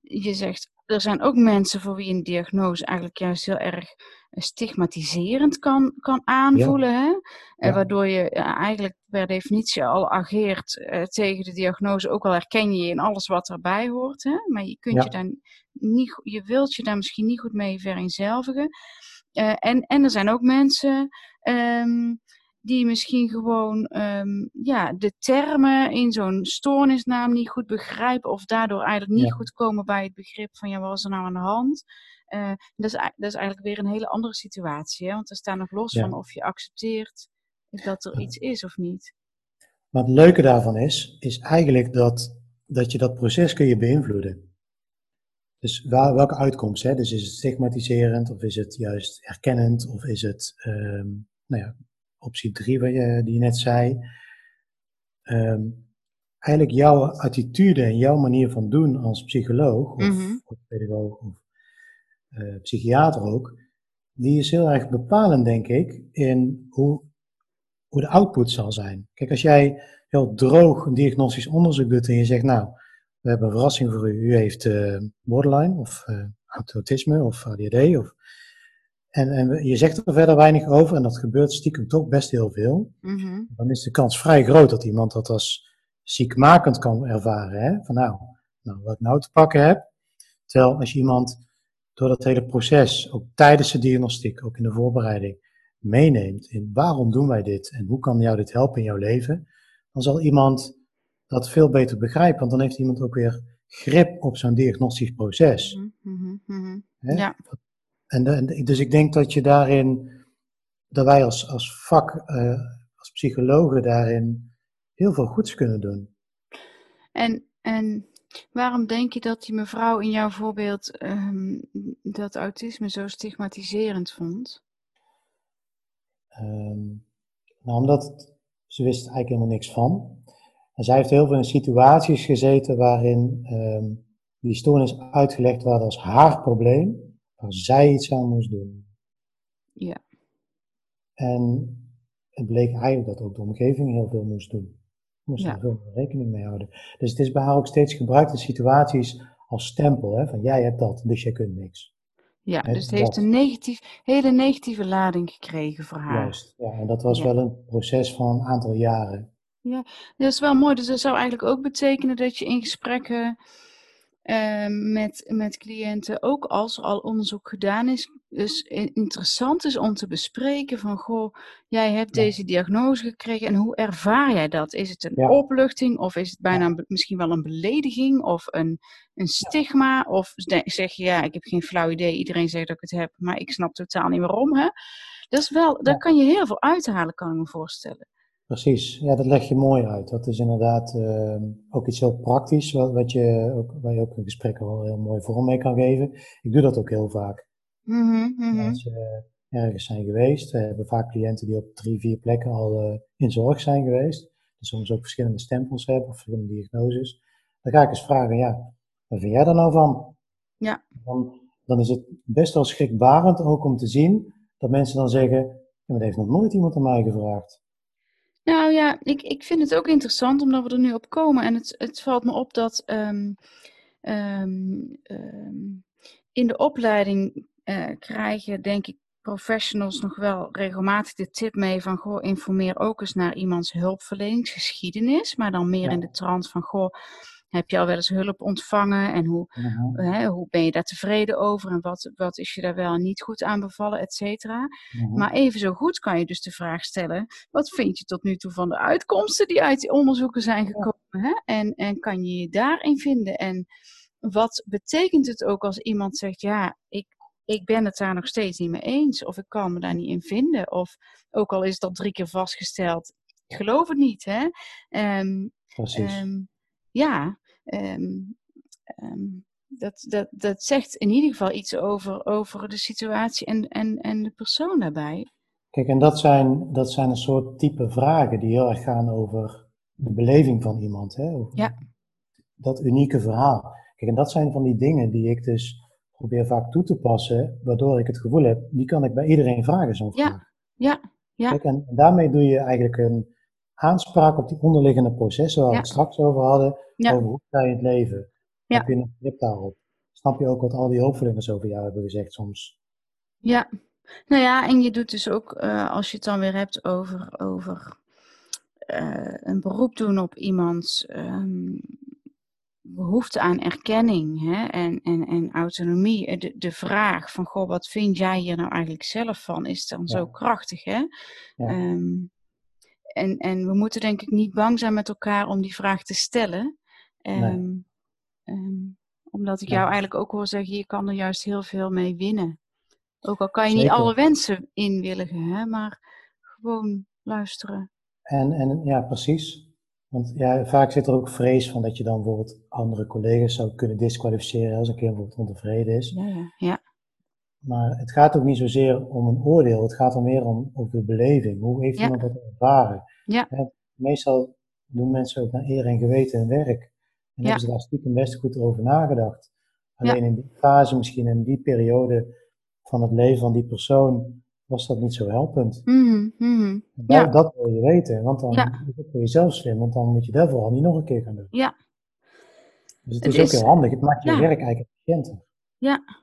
je zegt er zijn ook mensen voor wie een diagnose eigenlijk juist heel erg stigmatiserend kan, kan aanvoelen. Hè? En waardoor je eigenlijk per definitie al ageert uh, tegen de diagnose, ook al herken je in alles wat erbij hoort. Hè? Maar je, kunt je, dan niet, je wilt je daar misschien niet goed mee vereenzelvigen. Uh, en, en er zijn ook mensen um, die misschien gewoon um, ja, de termen in zo'n stoornisnaam niet goed begrijpen of daardoor eigenlijk niet goed komen bij het begrip van ja, wat is er nou aan de hand? Uh, dat, is, dat is eigenlijk weer een hele andere situatie, hè? want er staat nog los van of je accepteert dat er iets is of niet. Maar het leuke daarvan is, is eigenlijk dat, dat je dat proces kun je beïnvloeden. Dus waar, welke uitkomst? Hè? Dus is het stigmatiserend of is het juist herkennend of is het um, nou ja, optie 3 wat je, die je net zei. Um, eigenlijk jouw attitude en jouw manier van doen als psycholoog of, mm of pedagoog of uh, psychiater ook, die is heel erg bepalend, denk ik, in hoe, hoe de output zal zijn. Kijk, als jij heel droog een diagnostisch onderzoek doet en je zegt, nou, we hebben een verrassing voor u, u heeft uh, borderline of uh, autisme of ADHD of en, en je zegt er verder weinig over en dat gebeurt stiekem toch best heel veel. Mm Dan is de kans vrij groot dat iemand dat als ziekmakend kan ervaren. Hè? Van nou, nou, wat ik nou te pakken heb. Terwijl als je iemand door dat hele proces, ook tijdens de diagnostiek, ook in de voorbereiding, meeneemt in waarom doen wij dit en hoe kan jou dit helpen in jouw leven, dan zal iemand dat veel beter begrijpen, want dan heeft iemand ook weer grip op zo'n diagnostisch proces. Mm -hmm. Ja. En, en, dus ik denk dat je daarin, dat wij als, als vak, uh, als psychologen daarin heel veel goeds kunnen doen. En, en waarom denk je dat die mevrouw in jouw voorbeeld um, dat autisme zo stigmatiserend vond? Um, nou, omdat ze wist eigenlijk helemaal niks van. En zij heeft heel veel in situaties gezeten waarin um, die stoornis uitgelegd werd als haar probleem waar zij iets aan moest doen. Ja. En het bleek eigenlijk dat ook de omgeving heel veel moest doen. Moest er veel rekening mee houden. Dus het is bij haar ook steeds gebruikt in situaties als stempel, hè, van jij hebt dat, dus jij kunt niks. Ja, dus het heeft een negatief, hele negatieve lading gekregen voor haar. Juist, ja, en dat was wel een proces van een aantal jaren. Ja, dat is wel mooi. Dus dat zou eigenlijk ook betekenen dat je in gesprekken Ehm, met, met cliënten, ook als er al onderzoek gedaan is, dus interessant is om te bespreken van, goh, jij hebt deze diagnose gekregen en hoe ervaar jij dat? Is het een opluchting of is het bijna misschien wel een belediging of een, een stigma? Of zeg je, ja, ik heb geen flauw idee, iedereen zegt dat ik het heb, maar ik snap totaal niet waarom, hè? Dat is wel, daar kan je heel veel uithalen, kan ik me voorstellen. Precies, ja, dat leg je mooi uit. Dat is inderdaad uh, ook iets heel praktisch, wat, wat je ook, waar je ook een gesprek al heel mooi vorm mee kan geven. Ik doe dat ook heel vaak. Mm -hmm, Als ze ergens zijn geweest, we hebben vaak cliënten die op drie, vier plekken al uh, in zorg zijn geweest. Dus soms ook verschillende stempels hebben of verschillende diagnoses. Dan ga ik eens vragen, ja, wat vind jij er nou van? Ja. Dan, dan is het best wel schrikbarend ook om te zien dat mensen dan zeggen, ja, maar dat heeft nog nooit iemand aan mij gevraagd. Nou ja, ik, ik vind het ook interessant omdat we er nu op komen. En het, het valt me op dat um, um, um, in de opleiding uh, krijgen, denk ik, professionals nog wel regelmatig de tip mee van, goh, informeer ook eens naar iemands hulpverleningsgeschiedenis. Maar dan meer ja. in de trant van, goh, heb je al wel eens hulp ontvangen en hoe, uh-huh. hè, hoe ben je daar tevreden over en wat, wat is je daar wel niet goed aan bevallen, et cetera. Uh-huh. Maar even zo goed kan je dus de vraag stellen, wat vind je tot nu toe van de uitkomsten die uit die onderzoeken zijn gekomen? Hè? En, en kan je je daarin vinden? En wat betekent het ook als iemand zegt, ja, ik, ik ben het daar nog steeds niet mee eens of ik kan me daar niet in vinden. Of ook al is dat drie keer vastgesteld, ik geloof het niet. Hè? Um, Precies. Um, ja, Um, um, dat, dat, dat zegt in ieder geval iets over, over de situatie en, en, en de persoon daarbij. Kijk, en dat zijn, dat zijn een soort type vragen die heel erg gaan over de beleving van iemand. Hè? Over ja. Dat unieke verhaal. Kijk, en dat zijn van die dingen die ik dus probeer vaak toe te passen, waardoor ik het gevoel heb, die kan ik bij iedereen vragen zo'n vraag. Ja, ja, ja. Kijk, en daarmee doe je eigenlijk een, aanspraak op die onderliggende processen waar we het straks over hadden, over hoe sta je in het leven. Heb je een grip daarop? snap je ook wat al die hulpverleners over jou hebben gezegd soms. Ja, nou ja, en je doet dus ook, uh, als je het dan weer hebt over, over uh, een beroep doen op iemands um, behoefte aan erkenning hè, en, en, en autonomie. Eh, de, de vraag van, goh, wat vind jij hier nou eigenlijk zelf van, is dan zo krachtig. Hè? Ja. Um, en, en we moeten denk ik niet bang zijn met elkaar om die vraag te stellen. Um, nee. um, omdat ik jou eigenlijk ook hoor zeggen, je kan er juist heel veel mee winnen. Ook al kan je niet alle wensen inwilligen, hè, maar gewoon luisteren. En, en ja, precies. Want ja, vaak zit er ook vrees van dat je dan bijvoorbeeld andere collega's zou kunnen disqualificeren als een keer bijvoorbeeld ontevreden is. Ja, ja, ja. Maar het gaat ook niet zozeer om een oordeel, het gaat er meer om over de beleving. Hoe heeft iemand dat ervaren? Ja. meestal doen mensen ook naar eer en geweten hun werk. En hebben ze daar stiekem best goed over nagedacht. Alleen in die fase, misschien in die periode van het leven van die persoon, was dat niet zo helpend. Mm -hmm. dat, ja. dat, wil je weten, want dan is het voor jezelf slim, want dan moet je dat vooral niet nog een keer gaan doen. Ja. Dus het is ook heel handig, het maakt je werk eigenlijk efficiënter. Ja.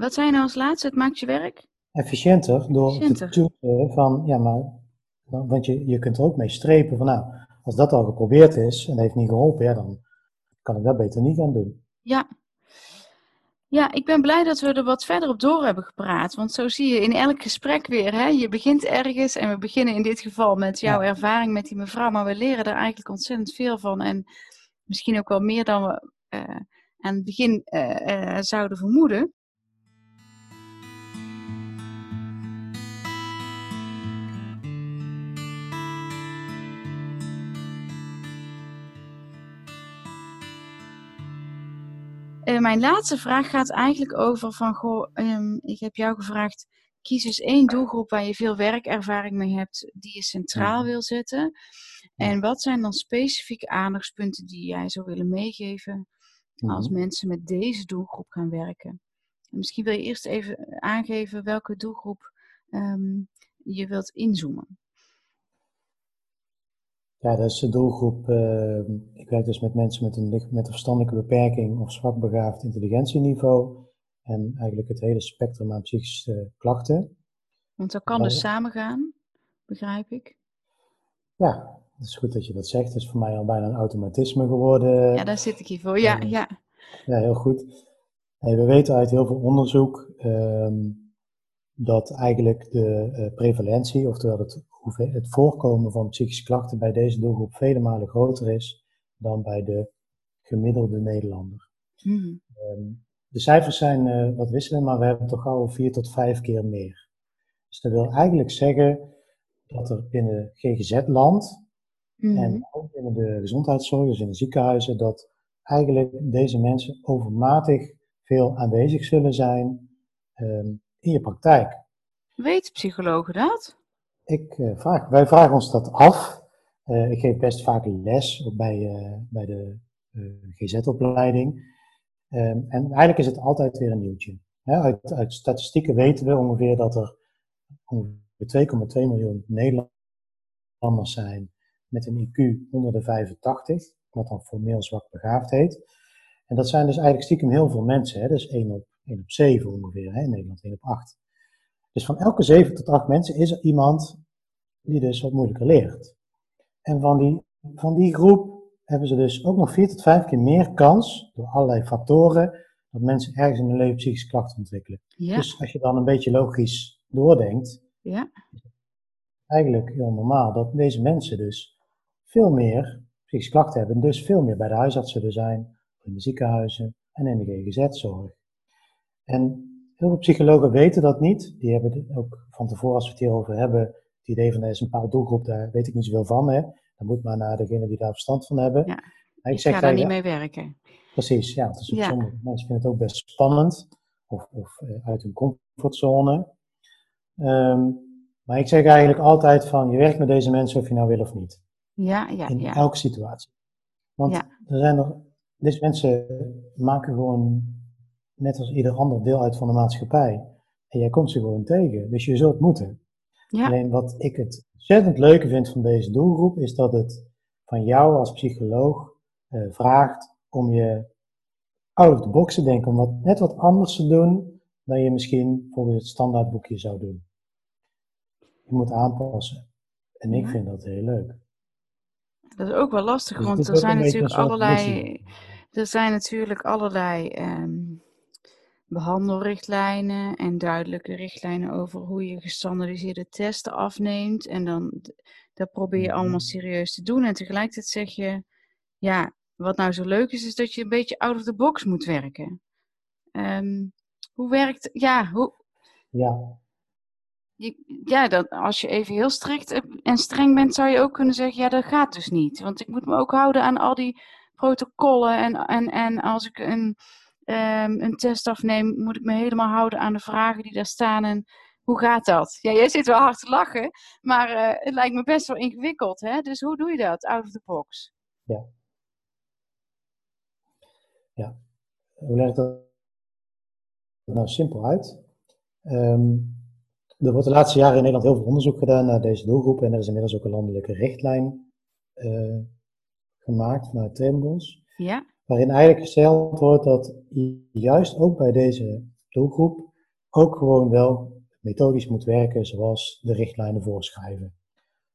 Wat zei je nou als laatste, het maakt je werk? Efficiënter, door efficiënter. te van, ja maar, want je, je kunt er ook mee strepen van nou, als dat al geprobeerd is en heeft niet geholpen, ja, dan kan ik dat beter niet gaan doen. Ja. Ja, ik ben blij dat we er wat verder op door hebben gepraat. Want zo zie je in elk gesprek weer, hè, je begint ergens en we beginnen in dit geval met jouw ervaring met die mevrouw, maar we leren er eigenlijk ontzettend veel van. En misschien ook wel meer dan we uh, aan het begin uh, uh, zouden vermoeden. Uh, mijn laatste vraag gaat eigenlijk over van, goh, um, ik heb jou gevraagd, kies eens één doelgroep waar je veel werkervaring mee hebt, die je centraal wil zetten. En wat zijn dan specifieke aandachtspunten die jij zou willen meegeven als mhm. mensen met deze doelgroep gaan werken? En misschien wil je eerst even aangeven welke doelgroep um, je wilt inzoomen. Ja, dat is de doelgroep. Uh, ik werk dus met mensen met een, met een verstandelijke beperking of zwak begaafd intelligentieniveau. En eigenlijk het hele spectrum aan psychische klachten. Want dat kan dus samen gaan, begrijp ik. Ja, het is goed dat je dat zegt. Het is voor mij al bijna een automatisme geworden. Ja, daar zit ik hier voor. Ja, ja. Ja, heel goed. Hey, we weten uit heel veel onderzoek um, dat eigenlijk de uh, prevalentie, oftewel het het voorkomen van psychische klachten bij deze doelgroep vele malen groter is dan bij de gemiddelde Nederlander. Mm. de cijfers zijn uh, wat wisselend, maar we hebben toch al vier tot vijf keer meer. Dus dat wil eigenlijk zeggen dat er binnen GGZ-land mm. en ook binnen de gezondheidszorg, dus in de ziekenhuizen, dat eigenlijk deze mensen overmatig veel aanwezig zullen zijn um, in je praktijk. Weet psychologen dat? Ik vraag, wij vragen ons dat af. Uh, ik geef best vaak les, bij, uh, bij de GZ-opleiding. Um, en eigenlijk is het altijd weer een nieuwtje. uit, uit, statistieken weten we ongeveer dat er ongeveer 2,2 miljoen Nederlanders zijn met een IQ onder de 85, wat dan formeel zwak begaafd heet. En dat zijn dus eigenlijk stiekem heel veel mensen. Hè? Is 1 op, 1 op 7 ongeveer, hè? in Nederland 1 op 8. Dus van elke 7 tot 8 mensen is er iemand die dus wat moeilijker leert. En van die, van die groep hebben ze dus ook nog 4 tot 5 keer meer kans, door allerlei factoren, dat mensen ergens in hun leven psychische klachten ontwikkelen. Ja. Dus als je dan een beetje logisch doordenkt, ja. eigenlijk heel normaal dat deze mensen dus veel meer psychische klachten hebben, dus veel meer bij de huisarts zullen zijn, in de ziekenhuizen en in de GGZ-zorg. En Heel veel psychologen weten dat niet. Die hebben ook van tevoren, als we het hierover hebben, het idee van er is een bepaalde doelgroep, daar weet ik niet zoveel van. Hè. Dan moet maar naar degene die daar verstand van hebben. Ja, ik, ik zeg ga daar niet mee werken. Precies, ja. Dus ja. sommige mensen vinden het ook best spannend of, of uh, uit hun comfortzone. Um, maar ik zeg eigenlijk altijd van, je werkt met deze mensen of je nou wil of niet. Ja, ja, In ja. elke situatie. Want er zijn er, deze mensen maken gewoon net als ieder ander deel uit van de maatschappij. En jij komt ze gewoon tegen, dus je zult moeten. Ja. Alleen wat ik het ontzettend leuke vind van deze doelgroep, is dat het van jou als psycholoog uh, vraagt om je out of the box te denken, om wat, net wat anders te doen dan je misschien volgens het standaardboekje zou doen. Je moet aanpassen. En ik vind dat heel leuk. Dat is ook wel lastig, dus want er zijn natuurlijk allerlei, er zijn natuurlijk allerlei behandelrichtlijnen en duidelijke richtlijnen over hoe je gestandardiseerde testen afneemt. En dan dat probeer je mhm. allemaal serieus te doen. En tegelijkertijd zeg je, ja, wat nou zo leuk is, is dat je een beetje out of the box moet werken. Ehm, hoe werkt, ja, hoe... Ja. Je, ja, dat, als je even heel strikt en streng bent, zou je ook kunnen zeggen, ja, dat gaat dus niet. Want ik moet me ook houden aan al die protocollen. En, en, en als ik een, um, een test afneem, moet ik me helemaal houden aan de vragen die daar staan. En hoe gaat dat? Ja, jij zit wel hard te lachen, maar uh, het lijkt me best wel ingewikkeld. Hè? Dus hoe doe je dat, out of the box? Ja. Ja. Hoe leg ik dat nou simpel uit? Um, er wordt de laatste jaren in Nederland heel veel onderzoek gedaan naar deze doelgroep en er is inmiddels ook een landelijke richtlijn uh, gemaakt vanuit Trembos. Ja. Waarin eigenlijk gesteld wordt dat juist ook bij deze doelgroep ook gewoon wel methodisch moet werken zoals de richtlijnen voorschrijven.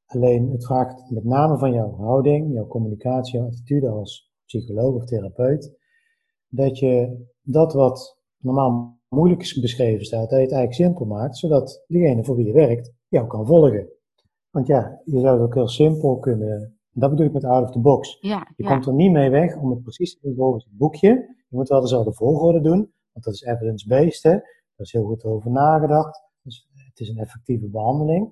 Alleen het vraagt met name van jouw houding, jouw communicatie, jouw attitude als psycholoog of therapeut, dat je dat wat normaal moeilijk beschreven staat, dat je het eigenlijk simpel maakt, zodat diegene voor wie je werkt jou kan volgen. Want ja, je zou het ook heel simpel kunnen, dat bedoel ik met out of the box. Ja, je komt er niet mee weg om het precies te doen volgens het boekje. Je moet wel dezelfde volgorde doen, want dat is evidence-based, hè. Daar is heel goed over nagedacht. Dus het is een effectieve behandeling.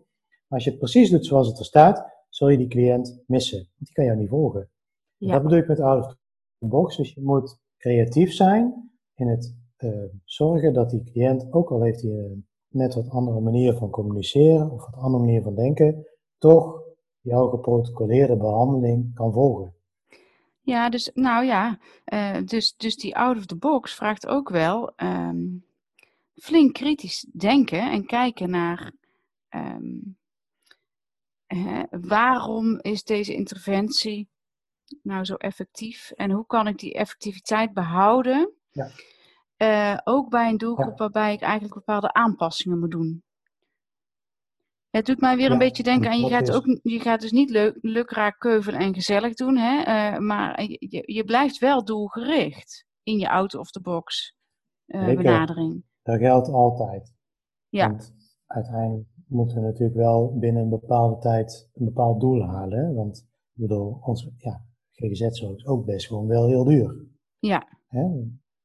Maar als je het precies doet zoals het er staat, zul je die cliënt missen. Want die kan jou niet volgen. Ja. Dat bedoel ik met out of the box. Dus je moet creatief zijn in het uh, zorgen dat die cliënt, ook al heeft hij een net wat andere manier van communiceren of wat andere manier van denken, toch jouw geprotocoleerde behandeling kan volgen. Ja, dus nou ja, uh, dus, dus die out of the box vraagt ook wel um, flink kritisch denken en kijken naar um, hè, waarom is deze interventie nou zo effectief en hoe kan ik die effectiviteit behouden? Ja. Uh, ook bij een doelgroep waarbij ik eigenlijk bepaalde aanpassingen moet doen. Het doet mij weer een beetje denken aan, je gaat, ook, je gaat dus niet leuk, lukraak, keuvel en gezellig doen, hè? Uh, maar je, je blijft wel doelgericht in je out-of-the-box uh, benadering. Dat geldt altijd. Ja. Want uiteindelijk moeten we natuurlijk wel binnen een bepaalde tijd een bepaald doel halen. Hè? Want ik bedoel, ons ja, GGZ-zorg is ook best gewoon wel heel duur. Ja. Hè?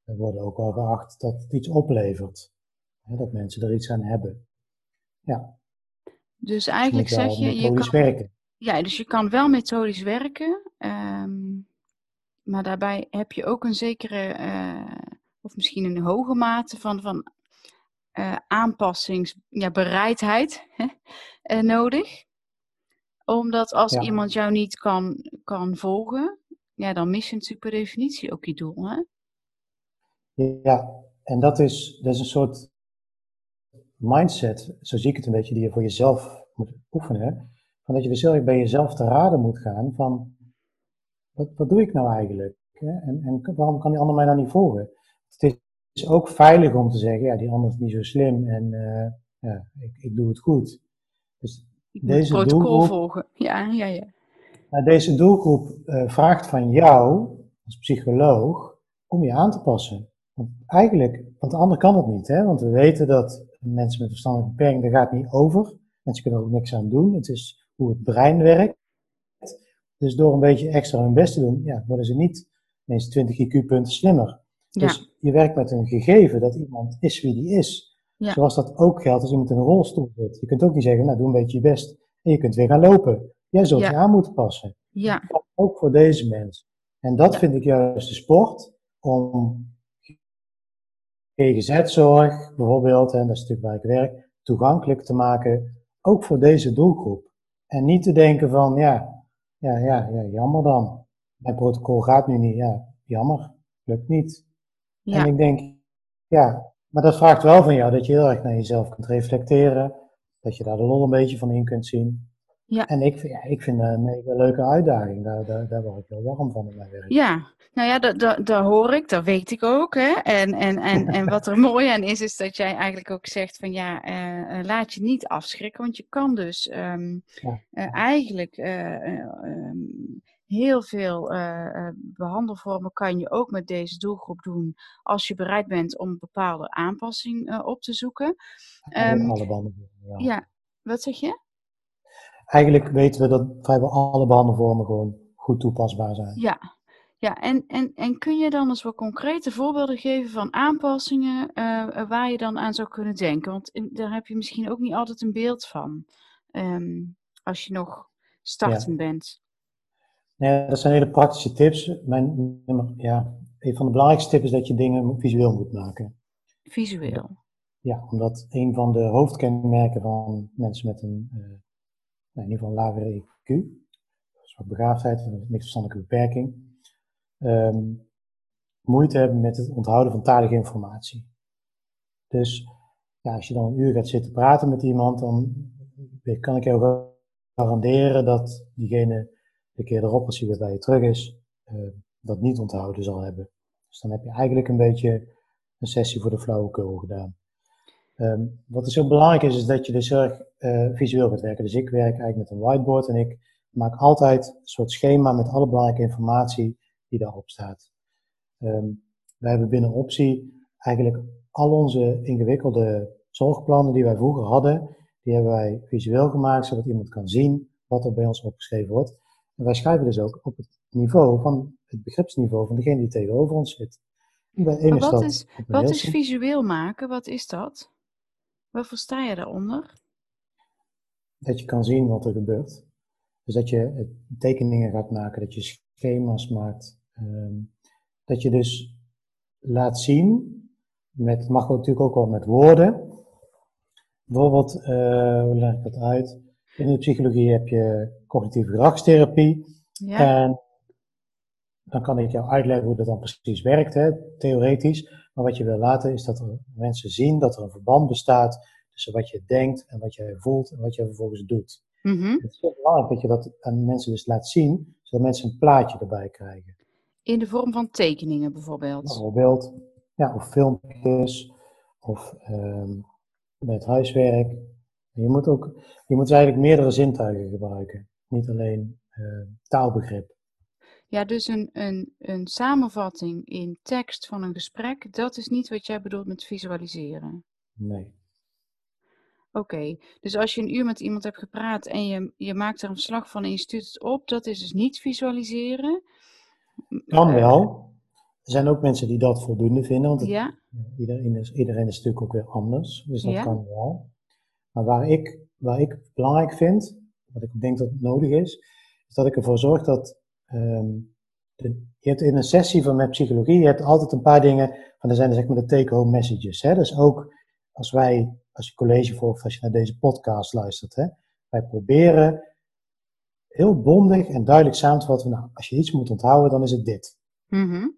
We worden ook wel geacht dat het iets oplevert. Hè? Dat mensen er iets aan hebben. Ja. Dus eigenlijk zeg je... je kan, werken. Ja, dus je kan wel methodisch werken. Um, maar daarbij heb je ook een zekere... Uh, of misschien een hoge mate van, van uh, aanpassingsbereidheid ja, uh, nodig. Omdat als iemand jou niet kan, kan volgen, ja, dan mis je natuurlijk per definitie ook je doel. Hè? Ja, en dat is, dat is een soort mindset, zo zie ik het een beetje, die je voor jezelf moet oefenen. Van dat je dus bij jezelf te raden moet gaan van, wat, wat doe ik nou eigenlijk? En, en waarom kan die ander mij nou niet volgen? Het is ook veilig om te zeggen, ja, die ander is niet zo slim en uh, ja, ik, ik doe het goed. Dus deze protocol doelgroep, volgen. Ja, ja, ja. Nou, deze doelgroep uh, vraagt van jou, als psycholoog, om je aan te passen. Want eigenlijk, want de ander kan het niet, hè? want we weten dat mensen met verstandelijke beperking, daar gaat niet over. Mensen kunnen er ook niks aan doen. Het is hoe het brein werkt. Dus door een beetje extra hun best te doen, ja, worden ze niet ineens 20 IQ-punten slimmer. Dus je werkt met een gegeven dat iemand is wie die is. Zoals dat ook geldt als iemand in een rolstoel zit. Je kunt ook niet zeggen, nou doe een beetje je best. En je kunt weer gaan lopen. Jij zult je aan moeten passen. Ja. Ook voor deze mensen. En dat vind ik juist de sport, om GGZ-zorg bijvoorbeeld, en dat is natuurlijk waar ik werk, toegankelijk te maken, ook voor deze doelgroep. En niet te denken van, ja, ja, ja, ja jammer dan. Mijn protocol gaat nu niet, ja, jammer, lukt niet. En ik denk, ja, maar dat vraagt wel van jou dat je heel erg naar jezelf kunt reflecteren, dat je daar de lol een beetje van in kunt zien. Ja. En ik, ja, ik vind een mega leuke uitdaging. Daar, daar, daar word ik heel warm van in mijn werk. Ja, nou ja, dat, dat, dat hoor ik, dat weet ik ook. Hè? En, en, en, en wat er mooi aan is, is dat jij eigenlijk ook zegt van ja, uh, laat je niet afschrikken. Want je kan dus um, ja. uh, eigenlijk um, heel veel behandelvormen kan je ook met deze doelgroep doen als je bereid bent om een bepaalde aanpassing op te zoeken. Um, alle behandelvormen, ja. ja, wat zeg je? Eigenlijk weten we dat vrijwel alle behandelvormen gewoon goed toepasbaar zijn. Ja, ja, en, en, en kun je dan eens wat concrete voorbeelden geven van aanpassingen uh, waar je dan aan zou kunnen denken? Want daar heb je misschien ook niet altijd een beeld van um, als je nog startend bent. Nee, dat zijn hele praktische tips. Mijn, ja, een van de belangrijkste tips is dat je dingen visueel moet maken. Visueel? Ja, omdat een van de hoofdkenmerken van mensen met een, uh, in ieder geval een lagere IQ, dus begaafdheid, een verstandelijke beperking, um, moeite hebben met het onthouden van talige informatie. Dus ja, als je dan een uur gaat zitten praten met iemand, dan kan ik jou garanderen dat diegene de keer erop, als hij weer bij je terug is, uh, dat niet onthouden zal hebben. Dus dan heb je eigenlijk een beetje een sessie voor de flauwekul gedaan. Um, wat er zo belangrijk is, is dat je dus heel erg uh, visueel gaat werken. Dus ik werk eigenlijk met een whiteboard en ik maak altijd een soort schema met alle belangrijke informatie die daarop staat. Um, wij hebben binnen Optie eigenlijk al onze ingewikkelde zorgplannen die wij vroeger hadden, die hebben wij visueel gemaakt, zodat iemand kan zien wat er bij ons opgeschreven wordt. En wij schrijven dus ook op het niveau van het begripsniveau van degene die tegenover ons zit. Maar wat is, wat is visueel maken? Wat is dat? Wat versta je daaronder? Dat je kan zien wat er gebeurt. Dus dat je tekeningen gaat maken, dat je schema's maakt, Ehm, dat je dus laat zien, met, mag natuurlijk ook wel met woorden. Bijvoorbeeld, uh, hoe leg ik dat uit? In de psychologie heb je cognitieve gedragstherapie. Ja. En dan kan ik jou uitleggen hoe dat dan precies werkt, hè, theoretisch. Maar wat je wil laten is dat er mensen zien dat er een verband bestaat tussen wat je denkt en wat je voelt en wat je vervolgens doet. Mm Het is heel belangrijk dat je dat aan mensen dus laat zien, zodat mensen een plaatje erbij krijgen. In de vorm van tekeningen bijvoorbeeld? Bijvoorbeeld, ja, of filmpjes, of um, met huiswerk. Je moet, ook, je moet eigenlijk meerdere zintuigen gebruiken, niet alleen uh, taalbegrip. Ja, dus een, een, een samenvatting in tekst van een gesprek, dat is niet wat jij bedoelt met visualiseren? Nee. Oké, dus als je een uur met iemand hebt gepraat en je, je maakt er een slag van en je stuurt het op, dat is dus niet visualiseren. Kan wel. Er zijn ook mensen die dat voldoende vinden, want iedereen, is, iedereen is natuurlijk ook weer anders. Dus dat kan wel. Maar waar ik, waar ik belangrijk vind, wat ik denk dat nodig is, is dat ik ervoor zorg dat. Um, de, je hebt in een sessie van met psychologie, je hebt altijd een paar dingen, van er zijn zeg maar de take-home messages. Hè? Dus ook als wij, als je college volgt, als je naar deze podcast luistert, hè? wij proberen heel bondig en duidelijk samen te vatten. Nou, als je iets moet onthouden, dan is het dit. Mm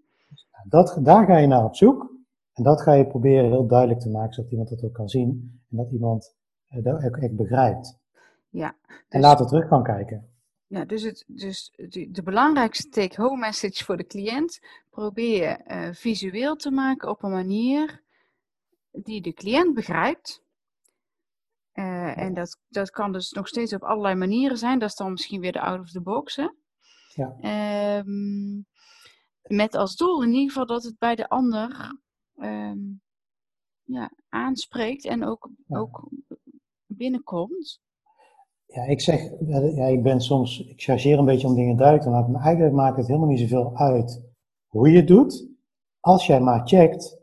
dat, daar ga je naar op zoek. En dat ga je proberen heel duidelijk te maken, zodat iemand dat ook kan zien. En dat iemand uh, dat ook echt begrijpt. Ja, dus, en later terug kan kijken. Ja, dus, het, dus de, de belangrijkste take-home message voor de cliënt probeer uh, visueel te maken op een manier die de cliënt begrijpt. Uh, en dat, dat kan dus nog steeds op allerlei manieren zijn. Dat is dan misschien weer de out of the box. Hè? Ja. Um, met als doel in ieder geval dat het bij de ander um, ja, aanspreekt en ook, ja. ook binnenkomt. Ja, ik zeg, ja, ik ben soms, ik chargeer een beetje om dingen duidelijk te maken, maar eigenlijk maakt het helemaal niet zoveel uit hoe je het doet, als jij maar checkt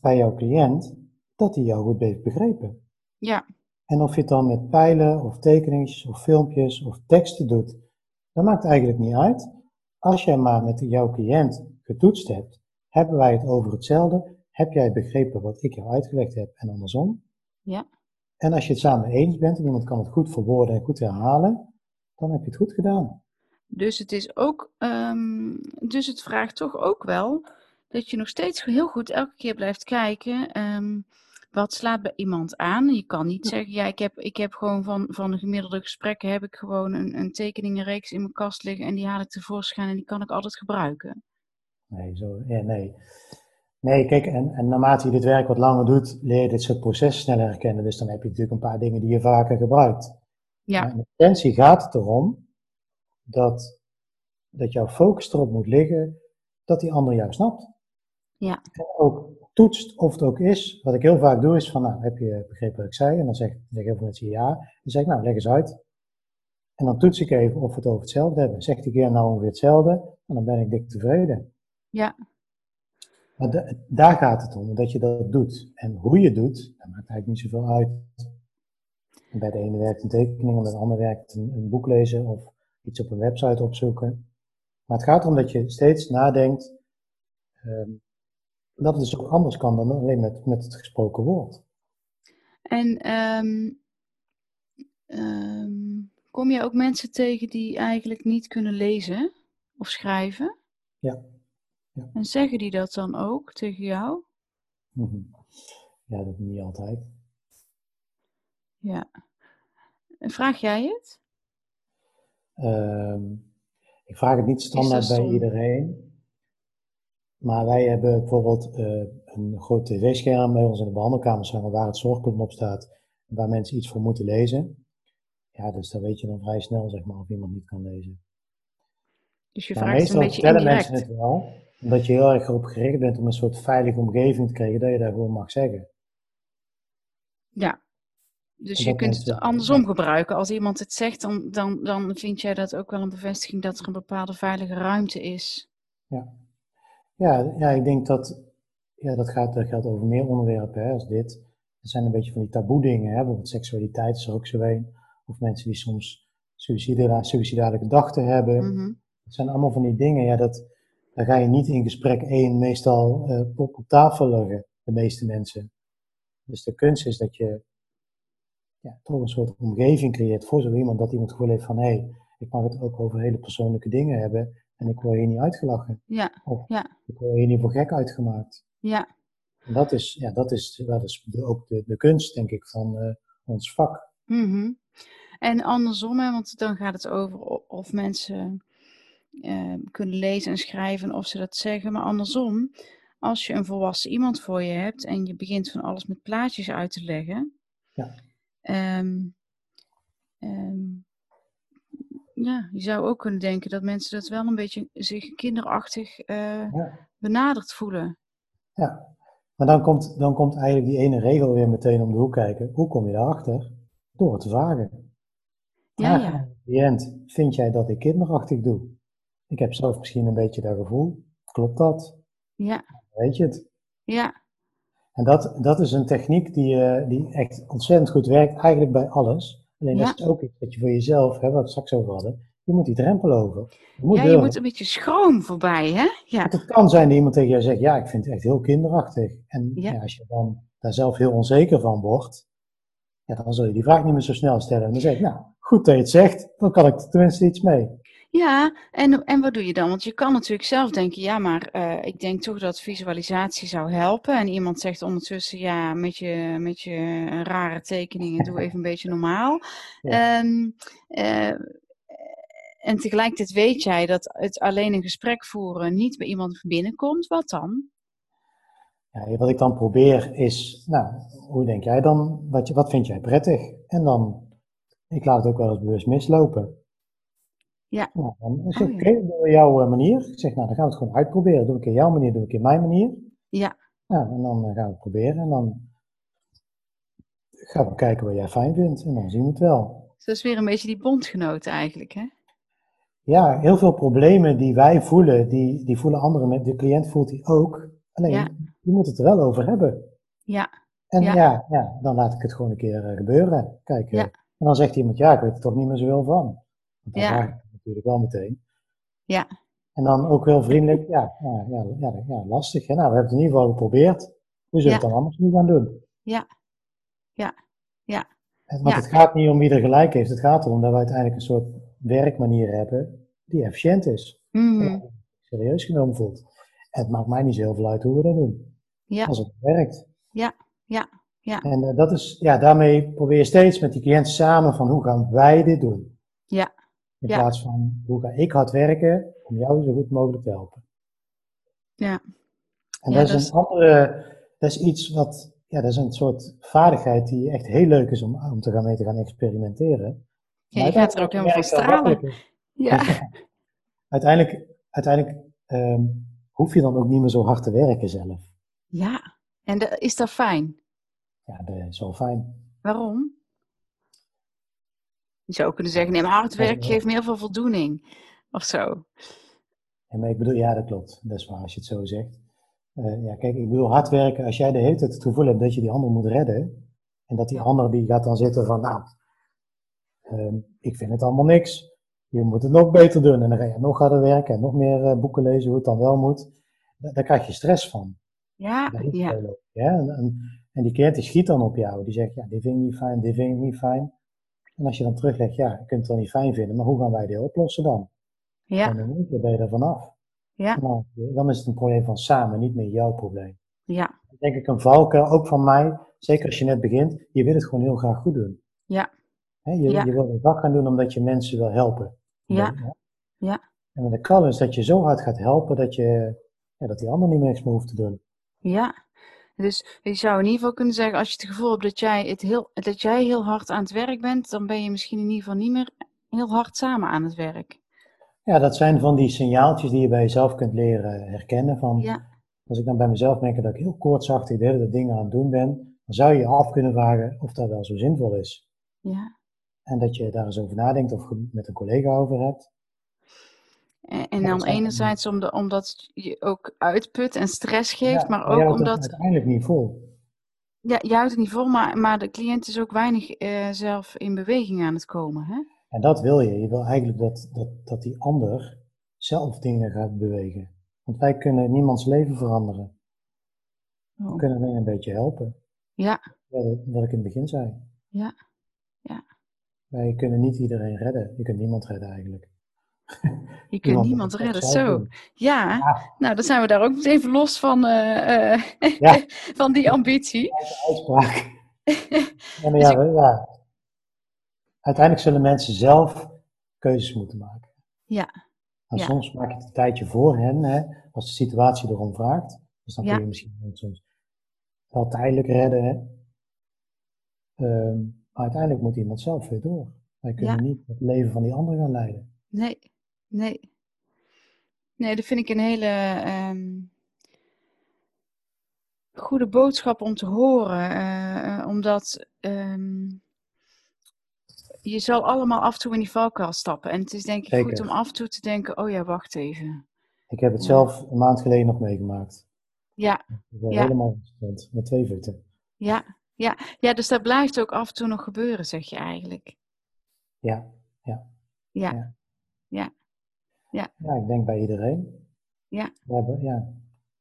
bij jouw cliënt dat hij jou goed heeft begrepen. Ja. En of je het dan met pijlen of tekeningen of filmpjes of teksten doet, dat maakt eigenlijk niet uit. Als jij maar met jouw cliënt getoetst hebt, hebben wij het over hetzelfde. Heb jij begrepen wat ik jou uitgelegd heb en andersom? Ja. En als je het samen eens bent en iemand kan het goed verwoorden en goed herhalen, dan heb je het goed gedaan. Dus het is ook, um, dus het vraagt toch ook wel dat je nog steeds heel goed elke keer blijft kijken. Um, wat slaat bij iemand aan? Je kan niet zeggen, ja, ik heb, ik heb gewoon van, van de gemiddelde gesprekken heb ik gewoon een, een tekeningenreeks in mijn kast liggen en die haal ik tevoorschijn en die kan ik altijd gebruiken. Nee, zo, ja, nee. Nee, kijk, en, en naarmate je dit werk wat langer doet, leer je dit soort processen sneller herkennen. Dus dan heb je natuurlijk een paar dingen die je vaker gebruikt. Ja. Maar in essentie gaat het erom dat, dat jouw focus erop moet liggen dat die ander jou snapt. Ja. En ook toetst of het ook is. Wat ik heel vaak doe is van, nou, heb je begrepen wat ik zei? En dan zeg, zeg heel veel mensen ja. Dan zeg ik, nou, leg eens uit. En dan toets ik even of we het over hetzelfde hebben. Zegt die keer nou ongeveer hetzelfde, en dan ben ik dik tevreden. Ja. Maar daar gaat het om, dat je dat doet. En hoe je doet, dat maakt eigenlijk niet zoveel uit. Bij de ene werkt een tekening, en bij de andere werkt een, een boek lezen of iets op een website opzoeken. Maar het gaat erom dat je steeds nadenkt um, dat het dus ook anders kan dan alleen met, met het gesproken woord. En um, um, kom je ook mensen tegen die eigenlijk niet kunnen lezen of schrijven? Ja. Ja. En zeggen die dat dan ook tegen jou? Mhm. Ja, dat niet altijd. Ja. En vraag jij het? ik vraag het niet standaard bij iedereen. Maar wij hebben bijvoorbeeld uh, een groot tv-scherm bij ons in de behandelkamer staan waar het zorgplan op staat, waar mensen iets voor moeten lezen. Ja, dus dan weet je dan vrij snel zeg maar of iemand niet kan lezen. Dus je vraagt een beetje vertellen mensen het wel, omdat je heel erg erop gericht bent om een soort veilige omgeving te krijgen, dat je daar gewoon mag zeggen. Ja, dus je kunt het andersom gebruiken. Als iemand het zegt, dan, dan, dan vind jij dat ook wel een bevestiging dat er een bepaalde veilige ruimte is. Ja. Ja, ja ik denk dat, ja, dat, gaat, dat geldt over meer onderwerpen hè, als dit. Er zijn een beetje van die taboe dingen, hè, bijvoorbeeld seksualiteit is er ook zo een. Of mensen die soms suïcidale gedachten hebben. Mhm. Dat zijn allemaal van die dingen, ja, dat, daar ga je niet in gesprek één meestal uh, op, op tafel leggen, de meeste mensen. Dus de kunst is dat je ja, toch een soort omgeving creëert voor zo iemand, dat iemand gevoel heeft van, hé, hey, ik mag het ook over hele persoonlijke dingen hebben. En ik word hier niet uitgelachen. Ja, of ja. ik word hier niet voor gek uitgemaakt. Ja. En dat is, ja, dat is, dat is ook de, de kunst, denk ik, van uh, ons vak. Mm En andersom, hè, want dan gaat het over of mensen uh, kunnen lezen en schrijven, of ze dat zeggen. Maar andersom, als je een volwassen iemand voor je hebt en je begint van alles met plaatjes uit te leggen. Ja. Um, um, ja, je zou ook kunnen denken dat mensen dat wel een beetje zich kinderachtig uh, benaderd voelen. Ja, maar dan komt, dan komt eigenlijk die ene regel weer meteen om de hoek kijken. Hoe kom je daarachter? Door het vragen. Ja, ja. Cliënt, vind jij dat ik kinderachtig doe? Ik heb zelf misschien een beetje dat gevoel. Klopt dat? Ja. Weet je het? Ja. En dat, dat is een techniek die, uh, die echt ontzettend goed werkt, eigenlijk bij alles. Alleen dat is ook iets dat je voor jezelf, hè, wat we het straks over hadden, je moet die drempel over. Je moet ja, je moet een beetje schroom voorbij, hè? Ja. het kan zijn dat iemand tegen jou zegt, ja, ik vind het echt heel kinderachtig. En ja. als je dan daar zelf heel onzeker van wordt, ja, dan zul je die vraag niet meer zo snel stellen. En dan zeg je, nou, goed dat je het zegt, dan kan ik er tenminste iets mee. Ja, en, en wat doe je dan? Want je kan natuurlijk zelf denken, ja, maar uh, ik denk toch dat visualisatie zou helpen. En iemand zegt ondertussen, ja, met je, met je rare tekeningen, doe even een beetje normaal. Ja. Um, uh, en tegelijkertijd weet jij dat het alleen een gesprek voeren niet bij iemand binnenkomt. Wat dan? Ja, wat ik dan probeer is, nou, hoe denk jij dan, wat, je, wat vind jij prettig? En dan, ik laat het ook wel eens bewust mislopen. Ja. Nou, dan is het oh, oké, door jouw eh, manier. Ik zeg, nou, dan gaan we het gewoon uitproberen. Doe ik in jouw manier, doe ik in mijn manier. Ja. Nou, en dan eh, gaan we het proberen. En dan gaan we kijken wat jij fijn vindt. En dan zien we het wel. Dus dat is weer een beetje die bondgenoten eigenlijk, hè? Ja, heel veel problemen die wij voelen, die, die voelen anderen met. De cliënt voelt die ook. Alleen, ja. je moet het er wel over hebben. Ja. En ja. ja, dan laat ik het gewoon een keer uh, gebeuren. Kijk, ja. en dan zegt iemand, ja, ik weet er toch niet meer zoveel van. Want dan vraag ik natuurlijk wel meteen. Ja. En dan ook wel vriendelijk, ja, ja, ja, ja, lastig. Hè? Nou, we hebben het in ieder geval geprobeerd. Hoe zullen we het dan anders nu gaan doen? Ja, ja, ja. Want het gaat niet om wie er gelijk heeft. Het gaat erom dat we uiteindelijk een soort werkmanier hebben die efficiënt is. Mm serieus genomen voelt. En het maakt mij niet zo heel veel uit hoe we dat doen. Ja. Als het werkt. Ja, ja, Ja. En uh, dat is, ja, daarmee probeer je steeds met die cliënt samen van hoe gaan wij dit doen? Ja. In Ja. plaats van hoe ga ik hard werken om jou zo goed mogelijk te helpen. Ja. En Ja, dat is dat is- een andere, dat is iets wat, ja, dat is een soort vaardigheid die echt heel leuk is om, om te gaan mee te gaan experimenteren. Ja, je gaat er ook helemaal van stralen. Ja. Uiteindelijk, uiteindelijk ehm, hoef je dan ook niet meer zo hard te werken zelf. Ja. En de- is dat fijn? Ja, dat is wel fijn. Waarom? Je zou kunnen zeggen, nee, maar hard werk geeft me heel veel voldoening. Of zo. Ja, maar ik bedoel, ja, dat klopt. Dat is waar als je het zo zegt. Eh, ja, kijk, ik bedoel, hard werken, als jij de hele tijd het gevoel hebt dat je die ander moet redden, en dat die ander die gaat dan zitten van, nou, ehm, ik vind het allemaal niks, je moet het nog beter doen, en dan ga je nog harder werken en nog meer eh, boeken lezen hoe het dan wel moet, Da- daar krijg je stress van. Ja, ja, ja? En, en, en die cliënt die schiet dan op jou, die zegt, ja, dit vind ik niet fijn, dit vind ik niet fijn. En als je dan teruglegt, ja, je kunt het wel niet fijn vinden, maar hoe gaan wij dit oplossen dan? ja, En keer ben je er vanaf. ja, Nou, dan is het een probleem van samen, niet meer jouw probleem. ja, Denk ik een valkuil, ook van mij, zeker als je net begint, je wil het gewoon heel graag goed doen. Ja. Je, Ja. je wil een vak gaan doen omdat je mensen wil helpen. Ja. Ja. En wat de kan is dat je zo hard gaat helpen dat, je, ja, dat die ander niet meer niks meer hoeft te doen. ja. Dus je zou in ieder geval kunnen zeggen, als je het gevoel hebt dat jij, het heel, dat jij heel hard aan het werk bent, dan ben je misschien in ieder geval niet meer heel hard samen aan het werk. Ja, dat zijn van die signaaltjes die je bij jezelf kunt leren herkennen. Van, Ja, Als ik dan bij mezelf merk dat ik heel koortsachtig de hele tijd dingen aan het doen ben, dan zou je je af kunnen vragen of dat wel zo zinvol is. ja. En dat je daar eens over nadenkt of met een collega over hebt. En, dan enerzijds omdat je ook uitput en stress geeft, Ja, maar ook houdt het omdat, uiteindelijk niet vol. ja, je houdt het niet vol, maar, maar de cliënt is ook weinig eh, zelf in beweging aan het komen. Hè? En dat wil je. Je wil eigenlijk dat, dat, dat die ander zelf dingen gaat bewegen. Want wij kunnen niemands leven veranderen. We Oh. kunnen alleen een beetje helpen. Ja, Ja, dat, wat ik in het begin zei. Ja, ja. Wij kunnen niet iedereen redden. Je kunt niemand redden eigenlijk. Je kunt Iemand niemand redden. Zo, ja. Ja. Nou, dan zijn we daar ook meteen even los van, eh, eh, Ja. van die ambitie. Uitspraak. Ja, maar Dus ja, ja. Uiteindelijk zullen mensen zelf keuzes moeten maken. Ja, En soms maak je het een tijdje voor hen, hè, als de situatie erom vraagt. Dus dan kun je misschien soms wel tijdelijk redden. Hè. Ehm, maar uiteindelijk moet iemand zelf weer door. Wij kunnen niet het leven van die ander gaan leiden. nee, nee. Nee, dat vind ik een hele ehm, goede boodschap om te horen. eh, eh, omdat ehm, je zal allemaal af en toe in die valkuil stappen. En het is denk ik goed om af en toe te denken, oh ja, wacht even. Ik heb het Ja. zelf een maand geleden nog meegemaakt. Ja, Ik ben Ja. helemaal gesteld met twee voeten. ja, ja. Ja, dus dat blijft ook af en toe nog gebeuren, zeg je eigenlijk. Ja, Ja, Ja. ja, ja, ik denk bij iedereen. Ja. We hebben, ja.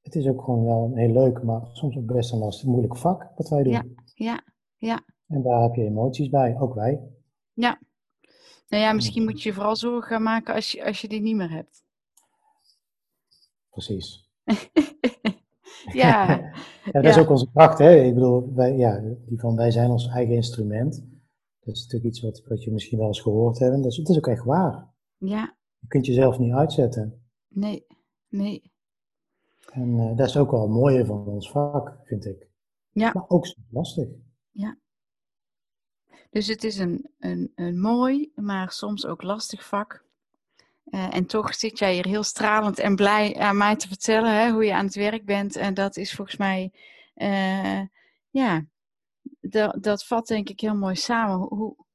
Het is ook gewoon wel een heel leuk, maar soms ook best een lastig, moeilijk vak wat wij doen. Ja. ja, ja. En daar heb je emoties bij, ook wij. Nou ja, misschien moet je je vooral zorgen gaan maken als je, als je die niet meer hebt. Precies. ja, Ja, dat Ja. is ook onze kracht, hè? Ik bedoel, wij, ja, die van wij zijn ons eigen instrument. Dat is natuurlijk iets wat, wat je misschien wel eens gehoord hebt. Dat is, het is ook echt waar. ja, Je kunt jezelf niet uitzetten. nee, nee. En eh, dat is ook wel het mooie van ons vak, vind ik. Ja. Maar ook lastig. Dus het is een, een, een mooi, maar soms ook lastig vak. Eh, en toch zit jij hier heel stralend en blij aan mij te vertellen hè, hoe je aan het werk bent. En dat is volgens mij, eh, ja, dat, dat vat denk ik heel mooi samen. Hoe-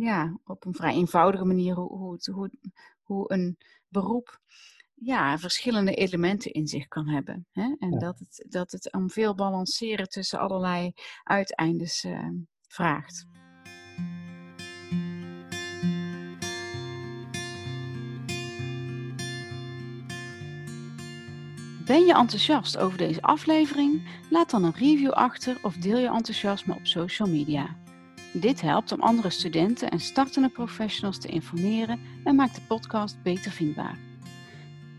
ja, op een vrij eenvoudige manier hoe, hoe, het, hoe, hoe een beroep ja, verschillende elementen in zich kan hebben. Hè? En Ja. dat, het, dat het om veel balanceren tussen allerlei uiteindes eh, vraagt. Ben je enthousiast over deze aflevering? Laat dan een review achter of deel je enthousiasme op social media. Dit helpt om andere studenten en startende professionals te informeren en maakt de podcast beter vindbaar.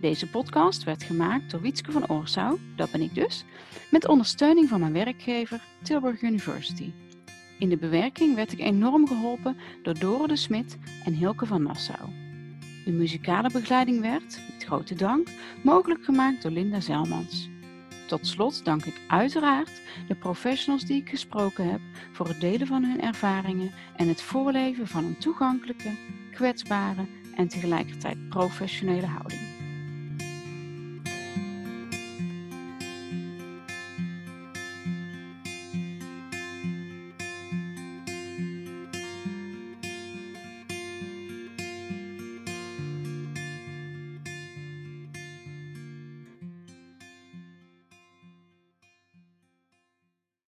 Deze podcast werd gemaakt door Wietske van Oorsouw, dat ben ik dus, met ondersteuning van mijn werkgever Tilburg University. In de bewerking werd ik enorm geholpen door Dore de Smit en Hilke van Nassau. De muzikale begeleiding werd, met grote dank, mogelijk gemaakt door Linda Zelmans. Tot slot dank ik uiteraard de professionals die ik gesproken heb voor het delen van hun ervaringen en het voorleven van een toegankelijke, kwetsbare en tegelijkertijd professionele houding.